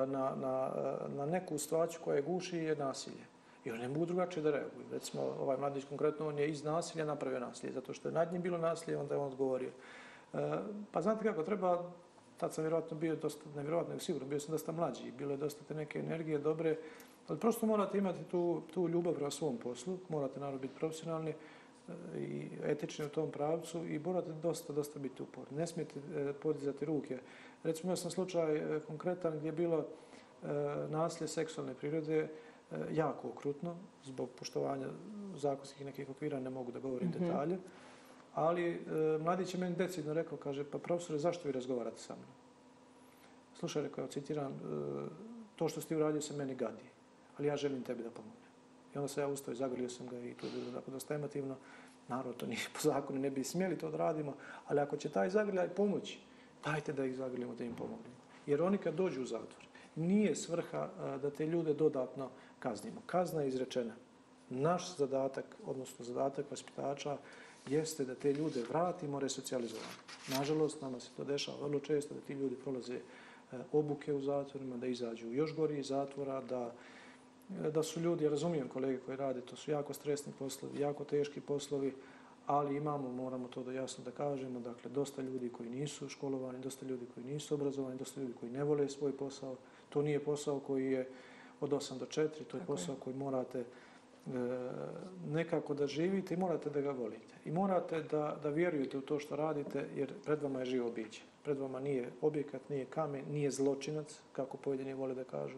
na, na, na neku stvaću koja je guši je nasilje. I oni ne mogu drugačije da reaguju. Recimo, ovaj mladić konkretno, on je iz nasilja napravio nasilje, zato što je nad njim bilo nasilje, onda je on odgovorio. E, pa znate kako, treba, tad sam vjerovatno bio dosta, ne vjerovatno, nego sigurno, bio sam dosta mlađi, bilo je dosta te neke energije dobre, ali prosto morate imati tu, tu ljubav prema svom poslu, morate naravno biti profesionalni, i etični u tom pravcu i morate dosta, dosta biti uporni. Ne smijete e, podizati ruke. Recimo, ja sam slučaj e, konkretan gdje je bilo e, nasilje seksualne prirode jako okrutno, zbog poštovanja zakonskih nekih okvira, ne mogu da govorim mm -hmm. detalje, ali mladić je meni decidno rekao, kaže, pa profesore, zašto vi razgovarate sa mnom? Slušaj, rekao, citiram, to što ste uradio se meni gadi, ali ja želim tebi da pomogu. I onda se ja ustao i zagrlio sam ga i to je bilo tako dosta emotivno. Naravno, to nije po zakonu, ne bi smjeli to da radimo, ali ako će taj zagrljaj pomoći, dajte da ih zagrljamo, da im pomognemo. Jer oni kad dođu u zatvor, nije svrha da te ljude dodatno kaznimo. Kazna je izrečena. Naš zadatak, odnosno zadatak vaspitača, jeste da te ljude vratimo resocijalizovano. Nažalost, nama se to dešava vrlo često da ti ljudi prolaze e, obuke u zatvorima, da izađu još gori iz zatvora, da da su ljudi, ja razumijem kolege koji rade, to su jako stresni poslovi, jako teški poslovi, ali imamo, moramo to da jasno da kažemo, dakle, dosta ljudi koji nisu školovani, dosta ljudi koji nisu obrazovani, dosta ljudi koji ne vole svoj posao. To nije posao koji je od 8 do 4, to je Tako posao je. koji morate e, nekako da živite i morate da ga volite. I morate da, da vjerujete u to što radite, jer pred vama je živo biće. Pred vama nije objekat, nije kamen, nije zločinac, kako pojedini vole da kažu,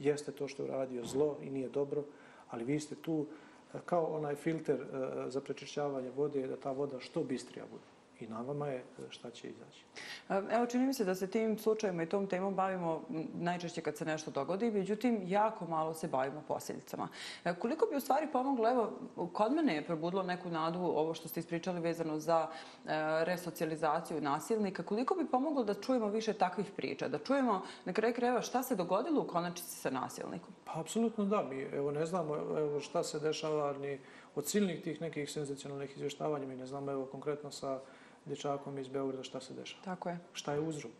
jeste to što je uradio zlo i nije dobro, ali vi ste tu e, kao onaj filter e, e, za prečišćavanje vode, da ta voda što bistrija bude i na vama je šta će izaći. Evo, čini mi se da se tim slučajima i tom temom bavimo najčešće kad se nešto dogodi, međutim, jako malo se bavimo posljedicama. E, koliko bi u stvari pomoglo, evo, kod mene je probudilo neku nadu ovo što ste ispričali vezano za e, resocijalizaciju nasilnika, koliko bi pomoglo da čujemo više takvih priča, da čujemo na kraju krajeva šta se dogodilo u konačici sa nasilnikom? Pa, apsolutno da. Mi, evo, ne znamo evo, šta se dešava ni od silnih tih nekih senzacionalnih izvještavanja. Mi ne znamo, evo, konkretno sa dječakom iz Beograda šta se dešava. Tako je. Šta je uzrok?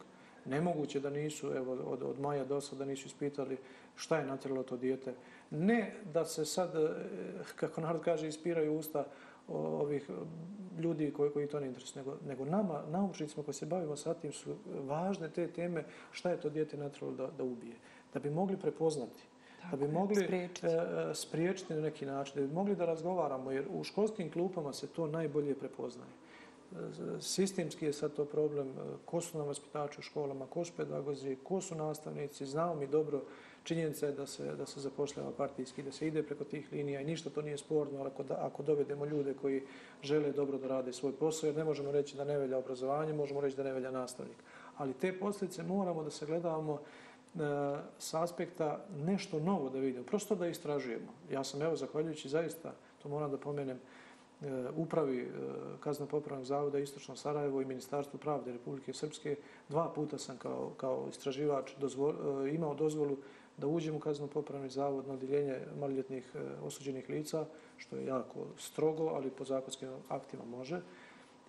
Nemoguće da nisu, evo, od, od maja do sada nisu ispitali šta je natjeralo to dijete. Ne da se sad, eh, kako narod kaže, ispiraju usta ovih ljudi koji, koji to ne interesuje, nego, nego nama, naučnicima koji se bavimo sa tim, su važne te teme šta je to dijete natjeralo da, da ubije. Da bi mogli prepoznati, Tako da bi mogli spriječiti. Eh, spriječiti na neki način, da bi mogli da razgovaramo, jer u školskim klupama se to najbolje prepoznaje sistemski je sad to problem, e, ko su nam vaspitači u školama, ko su pedagozi, ko su nastavnici, znao mi dobro činjenica je da se, da se zapošljava partijski, da se ide preko tih linija i ništa to nije sporno ako, da, ako dovedemo ljude koji žele dobro da rade svoj posao, jer ne možemo reći da ne velja obrazovanje, možemo reći da ne velja nastavnik. Ali te posljedice moramo da se gledamo e, s aspekta nešto novo da vidimo, prosto da istražujemo. Ja sam, evo, zahvaljujući zaista, to moram da pomenem, E, E, upravi e, kazna popravnog zavoda Istočno Sarajevo i Ministarstvo pravde Republike Srpske. Dva puta sam kao, kao istraživač dozvol, e, imao dozvolu da uđem u Kazno-popravni zavod na odjeljenje maloljetnih osuđenih lica, što je jako strogo, ali po zakonskim aktima može.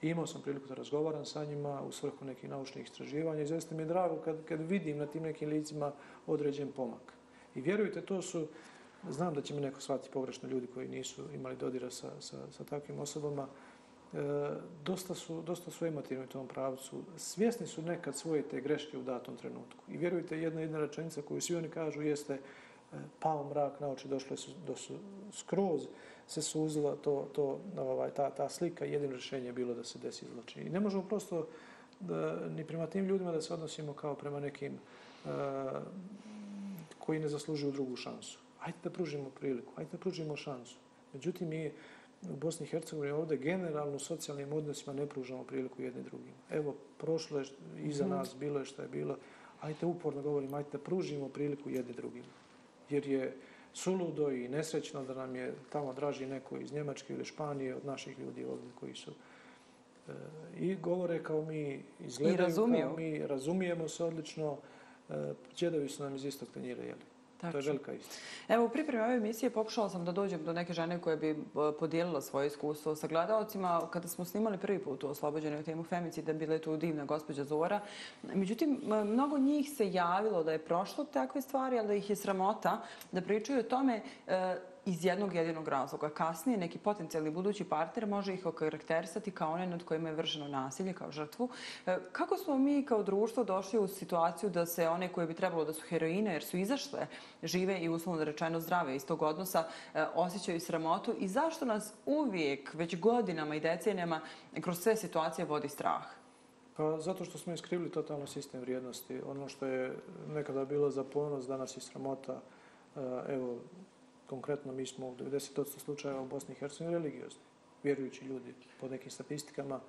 I imao sam priliku da razgovaram sa njima u svrhu nekih naučnih istraživanja i zaista mi je drago kad, kad vidim na tim nekim licima određen pomak. I vjerujte, to su Znam da će mi neko shvatiti pogrešno ljudi koji nisu imali dodira sa, sa, sa takvim osobama. E, dosta, su, dosta su emotivni u tom pravcu. Svjesni su nekad svoje te greške u datom trenutku. I vjerujte, jedna jedna rečenica koju svi oni kažu jeste e, pao mrak na oči, došle su, do su skroz se suzila to, to, ovaj, ta, ta slika. Jedino rješenje je bilo da se desi zločin. I ne možemo prosto da, ni prema tim ljudima da se odnosimo kao prema nekim e, koji ne zaslužuju drugu šansu ajde da pružimo priliku, ajde da pružimo šansu. Međutim, mi u Bosni i Hercegovini ovdje generalno u socijalnim odnosima ne pružamo priliku jedni drugim. Evo, prošlo je iza mhm. nas, bilo je što je bilo, ajde uporno govorim, ajde da pružimo priliku jedni drugim. Jer je suludo i nesrećno da nam je tamo draži neko iz Njemačke ili Španije od naših ljudi ovdje koji su e, i govore kao mi, izgledaju kao mi, razumijemo se odlično, e, džedovi su nam iz istog tanjira, jeli? To je velika istina. Evo, u pripremi ove emisije pokušala sam da dođem do neke žene koje bi e, podijelila svoje iskustvo sa gledalcima. Kada smo snimali prvi put u oslobođenoj temu femicida, bila je tu divna gospođa Zora. Međutim, mnogo njih se javilo da je prošlo takve stvari, ali da ih je sramota da pričaju o tome e, iz jednog jedinog razloga. Kasnije neki potencijalni budući partner može ih okarakterisati kao one nad kojima je vršeno nasilje, kao žrtvu. E, kako smo mi kao društvo došli u situaciju da se one koje bi trebalo da su heroine, jer su izašle, žive i uslovno rečeno zdrave iz tog odnosa, e, osjećaju sramotu i zašto nas uvijek, već godinama i decenijama, kroz sve situacije vodi strah? Pa zato što smo iskrivili totalno sistem vrijednosti. Ono što je nekada bilo za ponos, danas je sramota. E, evo, konkretno mi smo u 90% slučajeva u Bosni i Hercegovini religiozni, vjerujući ljudi po nekim statistikama.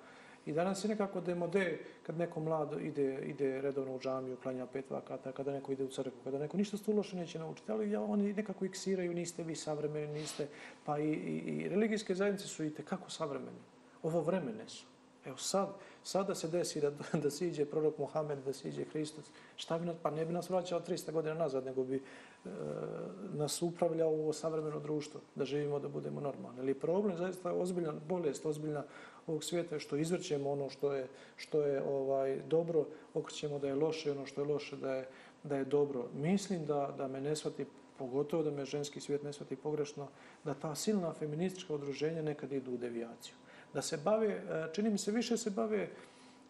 I danas je nekako demode kad neko mlad ide, ide redovno u džamiju, klanja pet vakata, kada neko ide u crkvu, kada neko ništa stu loše neće naučiti, ali ja, oni nekako iksiraju, niste vi savremeni, niste, pa i, i, i religijske zajednice su i kako savremeni. Ovo vremene su. Evo sad, sada se desi da, da siđe prorok Mohamed, da siđe Hristos, šta bi nas, pa ne bi nas vraćao 300 godina nazad, nego bi E, nas upravlja ovo savremeno društvo, da živimo, da budemo normalni. Ali problem, zaista je ozbiljna bolest, ozbiljna ovog svijeta što izvrćemo ono što je, što je ovaj dobro, okrećemo da je loše, ono što je loše da je, da je dobro. Mislim da, da me ne shvati pogotovo da me ženski svijet ne shvati pogrešno, da ta silna feministička udruženja nekad idu u devijaciju da se bave, e, čini mi se više se bave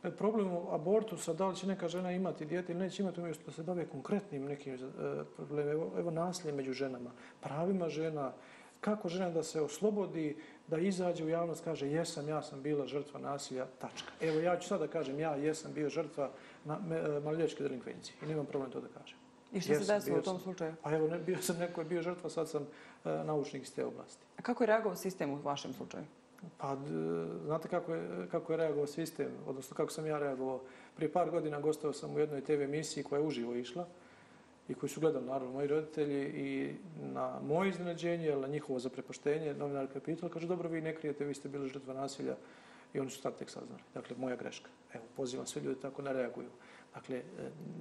e, problemom abortusa, da li će neka žena imati dijete ili neće imati umjesto da se bave konkretnim nekim e, problemima. Evo, evo nasilje među ženama, pravima žena, kako žena da se oslobodi, da izađe u javnost, kaže jesam, ja sam bila žrtva nasilja, tačka. Evo ja ću sad da kažem ja jesam bio žrtva na, me, maloljetske delinkvencije i nemam problem to da kažem. I što se desilo u tom slučaju? Pa evo, ne, bio sam neko je bio žrtva, sad sam e, naučnik iz te oblasti. A kako je reagovao sistem u vašem slučaju? Pa, znate kako je, kako je reagovao sistem, odnosno kako sam ja reagovao. Prije par godina gostao sam u jednoj TV emisiji koja je uživo išla i koju su gledali naravno moji roditelji i na moje iznenađenje, ili na njihovo zaprepoštenje, novinarka je pitala, kaže, dobro, vi ne krijete, vi ste bili žrtva nasilja i oni su tad tek saznali. Dakle, moja greška. Evo, pozivam sve ljude tako ne reaguju. Dakle, e,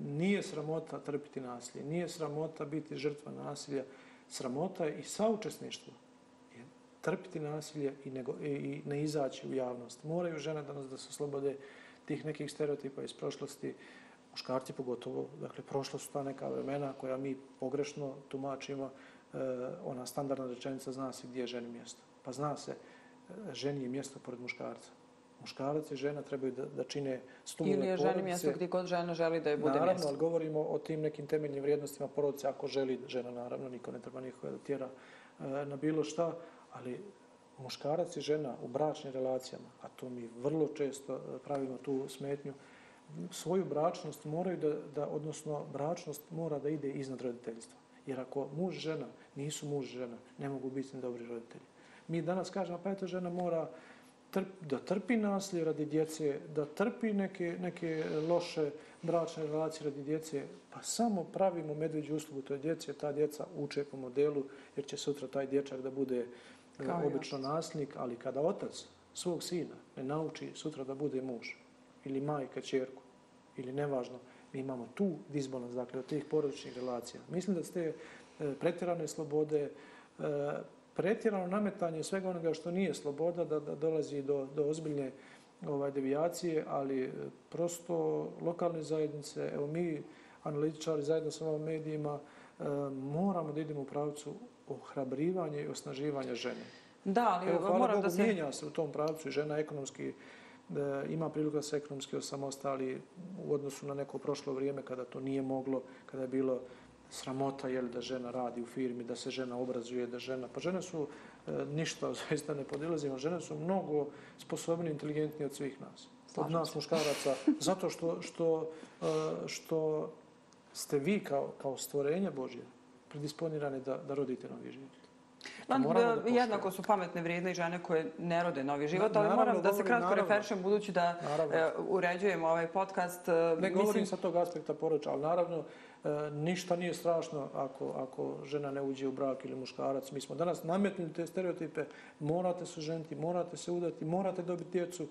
nije sramota trpiti nasilje, nije sramota biti žrtva nasilja, sramota je i saučesništvo trpiti nasilje i, nego, i, ne izaći u javnost. Moraju žene danas da se oslobode tih nekih stereotipa iz prošlosti, muškarci pogotovo, dakle, prošla su ta neka vremena koja mi pogrešno tumačimo, e, ona standardna rečenica zna se gdje je ženi mjesto. Pa zna se, e, ženi je mjesto pored muškarca. Muškarac i žena trebaju da, da čine stubove Ili je ženi porodice. mjesto gdje god žena želi da je bude Naravno, mjesto? ali govorimo o tim nekim temeljnim vrijednostima porodice, ako želi žena, naravno, niko ne treba nikoga da tjera e, na bilo šta, ali muškarac i žena u bračnim relacijama, a to mi vrlo često e, pravimo tu smetnju, svoju bračnost moraju da, da, odnosno bračnost mora da ide iznad roditeljstva. Jer ako muž žena nisu muž žena, ne mogu biti dobri roditelji. Mi danas kažemo, pa eto žena mora trp, da trpi nasilje radi djece, da trpi neke, neke loše bračne relacije radi djece, pa samo pravimo medveđu uslugu toj djeci, ta djeca uče po modelu, jer će sutra taj dječak da bude uh, Kao i obično nasilnik, ali kada otac svog sina ne nauči sutra da bude muž, ili majka čerku, ili nevažno, mi imamo tu disbalans, dakle, od tih porodičnih relacija. Mislim da ste e, pretjerane slobode, e, pretjerano nametanje svega onoga što nije sloboda, da, da dolazi do, do ozbiljne ovaj, devijacije, ali e, prosto lokalne zajednice, evo mi, analitičari zajedno sa ovim medijima, e, moramo da idemo u pravcu ohrabrivanja i osnaživanja žene. Da, ali Evo, hvala moram Bogu, da se... mijenja se u tom pravcu i žena ekonomski da ima priliku da se ekonomski osamostali u odnosu na neko prošlo vrijeme kada to nije moglo, kada je bilo sramota jel, da žena radi u firmi, da se žena obrazuje, da žena... Pa žene su e, ništa, zaista ne podilazimo, žene su mnogo sposobnije i inteligentnije od svih nas. Od Slažem nas se. muškaraca, zato što, što, e, što ste vi kao, kao stvorenje Božje predisponirani da, da rodite novi život. To Ma, moramo da jednako su pametne, vrijedne i žene koje ne rode novi život, ali naravno, moram da se kratko naravno. referišem budući da e, uređujemo ovaj podcast. e, Ne mislim- govorim sa tog aspekta poroča, ali naravno e, ništa nije strašno ako, ako žena ne uđe u brak ili muškarac. Mi smo danas nametnuli te stereotipe, morate se ženiti, morate se udati, morate dobiti djecu.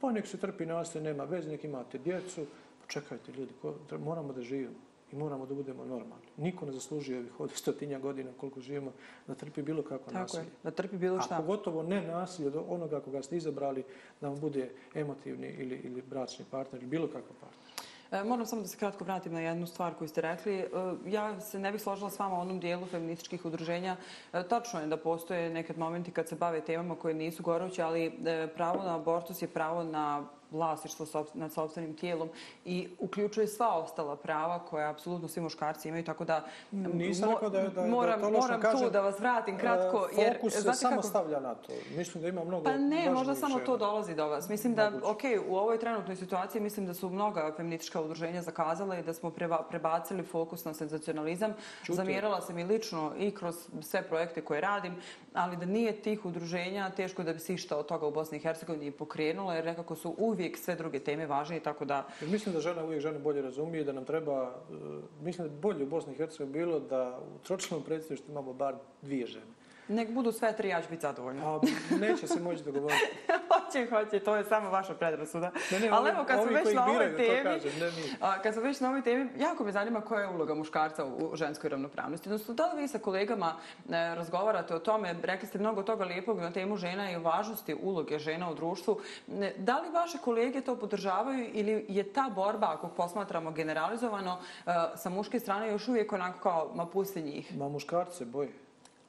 Pa nek se trpi nasilje, nema veze, nek imate djecu. Pa čekajte ljudi, ko, moramo da živimo i moramo da budemo normalni. Niko ne zaslužuje ovih od stotinja godina koliko živimo da trpi bilo kako Tako je, nasilje. da trpi bilo A šta. pogotovo ne nasilje od onoga koga ste izabrali da vam bude emotivni ili, ili bračni partner ili bilo kakav partner. E, Moram samo da se kratko vratim na jednu stvar koju ste rekli. E, Ja se ne bih složila s vama u onom dijelu feminističkih udruženja. E, Tačno je da postoje nekad momenti kad se bave temama koje nisu goruće, ali pravo na abortus je pravo na vlasništvo nad sobstvenim tijelom i uključuje sva ostala prava koja apsolutno svi muškarci imaju, tako da Nisam mo- rekao da je, da, moram, da to loše. moram Kažem, tu da vas vratim kratko. e, Jer, Fokus se samo kako- stavlja na to. Mislim da ima mnogo Pa ne, možda samo to dolazi do vas. Mislim da, Moguće. ok, u ovoj trenutnoj situaciji mislim da su mnoga feministička udruženja zakazala i da smo preba- prebacili fokus na senzacionalizam. Čuti. Zamjerala sam i lično i kroz sve projekte koje radim, ali da nije tih udruženja, teško da bi se išta od toga u Bosni i Hercegovini pokrenulo, jer nekako su uvijek sve druge teme važnije, tako da Jer mislim da žena uvijek žene bolje razumije i da nam treba, e, mislim da bolje u Bosni i Hercegovini bilo da u tročlanom predsjedništvu imamo bar dvije žene nek budu sve tri, ja ću biti zadovoljna. A neće se moći dogovoriti. hoće, hoće, to je samo vaša predrasuda. Ne, ne, Ali evo, kad smo već na ovoj biraju, temi, kažem, ne a, kad smo već na ovoj temi, jako me zanima koja je uloga muškarca u u ženskoj ravnopravnosti. Odnosno, da li vi sa kolegama e, razgovarate o tome, rekli ste mnogo toga lijepog na temu žena i važnosti uloge žena u društvu. Ne, Da li vaše kolege to podržavaju ili je ta borba, ako posmatramo generalizovano, e, sa muške strane još uvijek onako kao, ma pusti njih? Ma muškarci se boje.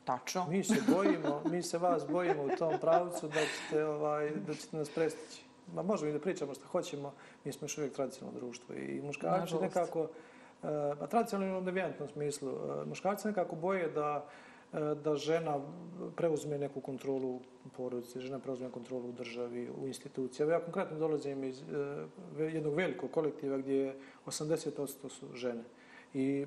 Tačno. Mi se bojimo, mi se vas bojimo u tom pravcu da ćete, ovaj, da ćete nas prestići. Ma možemo i da pričamo što hoćemo, mi smo još uvijek tradicionalno društvo i muškarci nekako, e, pa tradicionalno u devijantnom smislu, e, muškarci nekako boje da e, da žena preuzme neku kontrolu u porodici, žena preuzme kontrolu u državi, u institucijama. Ja konkretno dolazim iz jednog velikog kolektiva gdje je 80% su žene i e,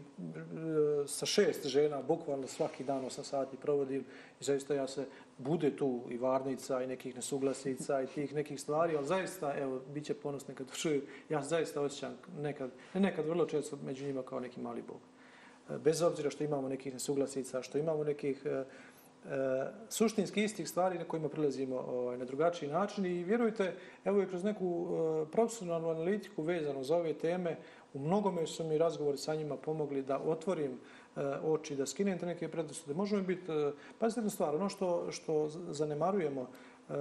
sa šest žena, bukvalno svaki dan 8 sati provodim i zaista ja se bude tu i varnica i nekih nesuglasica i tih nekih stvari, ali zaista, evo, bit će ponosni kad čuju, ja zaista osjećam nekad, ne nekad, vrlo često među njima kao neki mali bog. E, bez obzira što imamo nekih nesuglasica, što imamo nekih e, e, suštinski istih stvari na kojima prilazimo ovaj, na drugačiji način i vjerujte, evo i kroz neku e, profesionalnu analitiku vezanu za ove teme, u mnogome su mi razgovori sa njima pomogli da otvorim e, oči, da skinem te neke predrasude. Možemo biti, e, pazite jednu stvar, ono što, što zanemarujemo, e,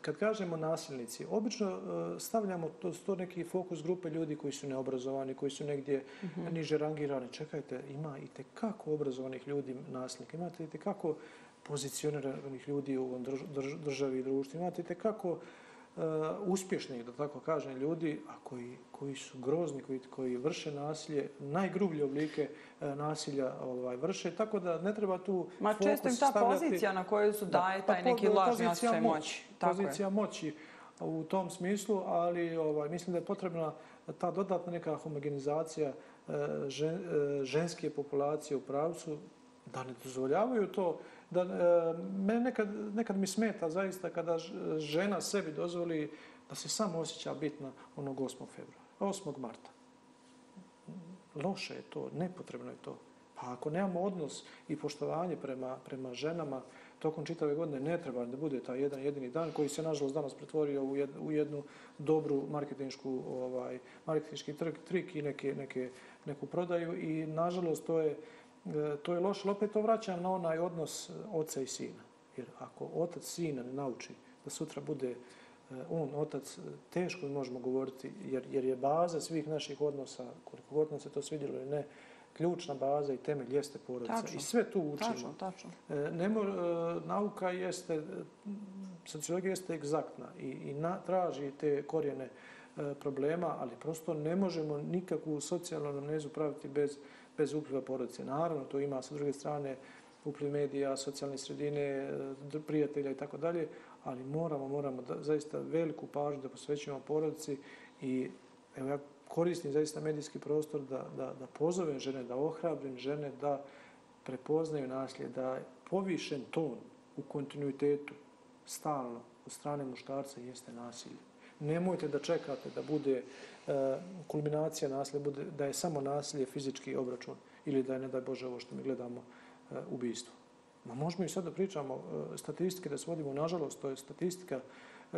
kad kažemo nasilnici, obično e, stavljamo to, to neki fokus grupe ljudi koji su neobrazovani, koji su negdje mm -hmm. niže rangirani. Čekajte, ima i tekako obrazovanih ljudi nasilnika, imate i tekako pozicioniranih ljudi u ovom državi i društvu, imate i tekako uh, uspješnih, da tako kažem, ljudi, a koji, koji su grozni, koji, koji vrše nasilje, najgrublje oblike uh, nasilja ovaj, vrše, tako da ne treba tu Ma fokus često im ta stavljati, pozicija na kojoj su daje da, taj pa, neki lažni osjećaj moći. moći. Tako pozicija je. moći u tom smislu, ali ovaj, mislim da je potrebna ta dodatna neka homogenizacija uh, žen, ženske populacije u pravcu da ne dozvoljavaju to da e, me nekad, nekad mi smeta zaista kada žena sebi dozvoli da se samo osjeća bitna onog 8. februara, 8. marta. Loše je to, nepotrebno je to. Pa ako nemamo odnos i poštovanje prema, prema ženama tokom čitave godine, ne treba da bude taj jedan jedini dan koji se nažalost danas pretvorio u, jed, u jednu dobru marketinšku ovaj, marketinški trik, trik i neke, neke, neku prodaju i nažalost to je to je loše, opet to vraćam na onaj odnos oca i sina. Jer ako otac sina ne nauči da sutra bude e, on, otac, teško možemo govoriti, jer, jer je baza svih naših odnosa, koliko god nam se to svidjelo ili ne, ključna baza i temelj jeste porodica. Tačno. I sve tu učimo. Tačno, tačno. E, ne mor, nauka jeste, sociologija jeste egzaktna i, i na, traži te korijene problema, ali prosto ne možemo nikakvu socijalnu anamnezu praviti bez bez upliva porodice. Naravno, to ima sa druge strane upliv medija, socijalne sredine, prijatelja i tako dalje, ali moramo, moramo da, zaista veliku pažnju da posvećujemo porodici i evo ja koristim zaista medijski prostor da, da, da pozovem žene, da ohrabrim žene da prepoznaju nasilje, da povišen ton u kontinuitetu stalno od strane muškarca jeste nasilje. Nemojte da čekate da bude E, kulminacija nasilja bude da je samo nasilje fizički obračun ili da je, ne daj Bože, ovo što mi gledamo, e, ubijstvo. Ma možemo i sad da pričamo e, statistike, da svodimo, nažalost, to je statistika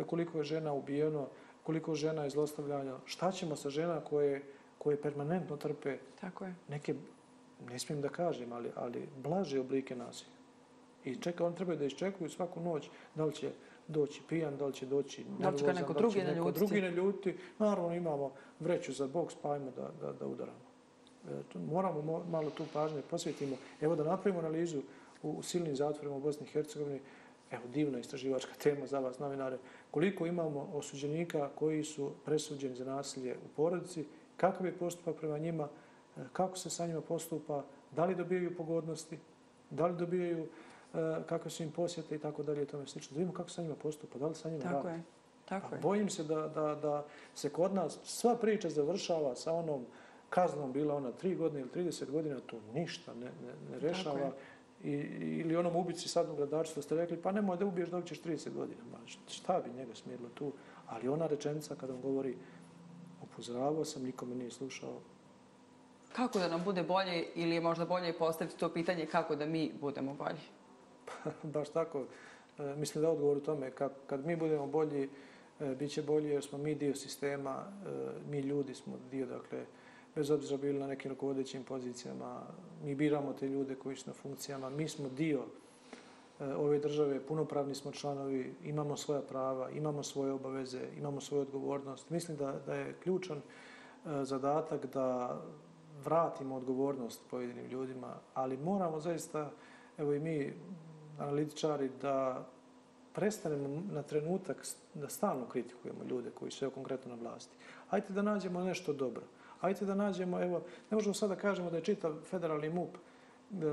koliko je žena ubijeno, koliko žena je zlostavljanja, šta ćemo sa žena koje, koje permanentno trpe Tako je. neke, ne smijem da kažem, ali, ali blaže oblike nasilja. I čeka, on treba da iščekuju svaku noć da li će doći pijan, da li će doći da li će neko drugi na ljuti. drugi na ljuti. Naravno imamo vreću za boks, pa ajmo da, da, da udaramo. E, moramo malo tu pažnje posvetimo. Evo da napravimo analizu u, u silnim zatvorima u Bosni i Hercegovini. Evo, divna istraživačka tema za vas, novinare. Koliko imamo osuđenika koji su presuđeni za nasilje u porodici, kakav je postupak prema njima, e, kako se sa njima postupa, da li dobijaju pogodnosti, da li dobijaju kakve su im posjete i tako dalje i tome slično. Da vidimo kako sa njima postupa, da li sa njima tako radi. Je. Tako je. Bojim se da, da, da se kod nas sva priča završava sa onom kaznom, bila ona tri godine ili 30 godina, to ništa ne, ne, ne rešava. I, ili onom ubici sad u gradačstvu ste rekli, pa nemoj da ubiješ dok ćeš 30 godina. Ma, šta bi njega smjerilo tu? Ali ona rečenica kada on govori, upozoravao sam, nikome nije slušao. Kako da nam bude bolje ili je možda bolje postaviti to pitanje kako da mi budemo bolji? baš tako. E, mislim da odgovor u tome, kad, kad mi budemo bolji, e, bit će bolje jer smo mi dio sistema, e, mi ljudi smo dio, dakle, bez obzira bili na nekim rukovodećim pozicijama, mi biramo te ljude koji su na funkcijama, mi smo dio e, ove države, punopravni smo članovi, imamo svoja prava, imamo svoje obaveze, imamo svoju odgovornost. Mislim da, da je ključan e, zadatak da vratimo odgovornost pojedinim ljudima, ali moramo zaista, evo i mi analitičari da prestanemo na trenutak da stalno kritikujemo ljude koji su konkretno na vlasti. Hajde da nađemo nešto dobro. Hajde da nađemo, evo, ne možemo sada kažemo da je čitav federalni MUP e,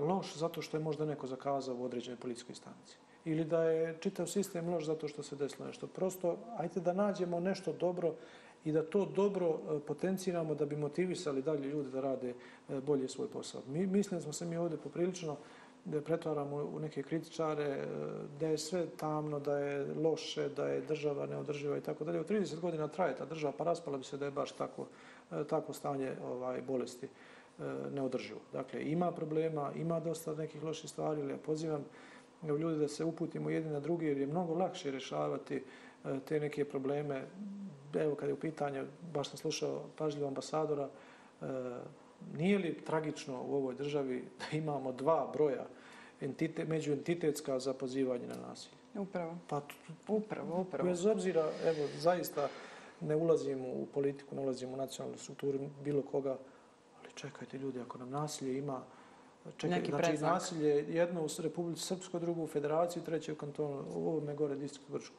loš zato što je možda neko zakazao u određenoj policijskoj stanici. ili da je čitav sistem loš zato što se desilo nešto. Prosto, hajde da nađemo nešto dobro i da to dobro e, potenciramo da bi motivisali dalje ljude da rade e, bolje svoj posao. Mi, mislim da smo se mi ovdje poprilično da pretvaramo u neke kritičare, e, da je sve tamno, da je loše, da je država neodrživa i tako dalje. U 30 godina traje ta država, pa raspala bi se da je baš tako, e, tako stanje ovaj, bolesti e, neodrživo. Dakle, ima problema, ima dosta nekih loših stvari, ali ja pozivam ljudi da se uputimo jedni na drugi, jer je mnogo lakše rješavati te neke probleme evo kad je u pitanju, baš sam slušao pažljivo ambasadora, nije li tragično u ovoj državi da imamo dva broja entite, međuentitetska za pozivanje na nasilje? Upravo. Pa, upravo, upravo. Bez obzira, evo, zaista ne ulazimo u politiku, ne ulazimo u nacionalnu strukturu bilo koga, ali čekajte ljudi, ako nam nasilje ima Čekaj, Neki znači, preznak. nasilje jedno u Republici Srpskoj, drugo u Federaciji, treće u kantonu, u ovome gore distriktu Grčko.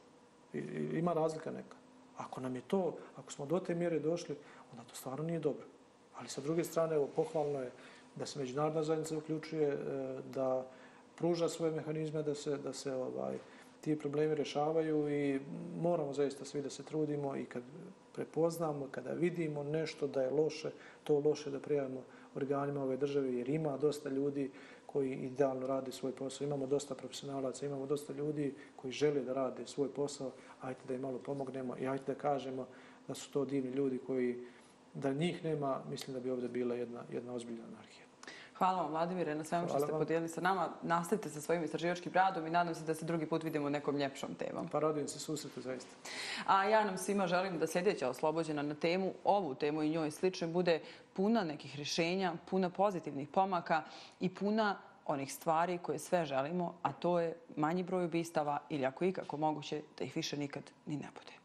Ima razlika neka. Ako nam je to, ako smo do te mjere došli, onda to stvarno nije dobro. Ali sa druge strane, evo, pohvalno je da se međunarodna zajednica uključuje, e, da pruža svoje mehanizme da se, da se ovaj, ti problemi rešavaju i moramo zaista svi da se trudimo i kad prepoznamo, kada vidimo nešto da je loše, to loše da prijavimo organima ove države, jer ima dosta ljudi koji idealno rade svoj posao. Imamo dosta profesionalaca, imamo dosta ljudi koji žele da rade svoj posao. Ajde da im malo pomognemo i ajde da kažemo da su to divni ljudi koji, da njih nema, mislim da bi ovdje bila jedna, jedna ozbiljna anarhija. Hvala vam, Vladimire, na svemu što ste podijelili sa nama. Nastavite sa svojim istraživačkim radom i nadam se da se drugi put vidimo nekom ljepšom temom. Pa radujem se susretu, zaista. A ja nam svima želim da sljedeća oslobođena na temu, ovu temu i njoj slično, bude puna nekih rješenja, puna pozitivnih pomaka i puna onih stvari koje sve želimo, a to je manji broj ubistava ili ako ikako moguće da ih više nikad ni ne bude.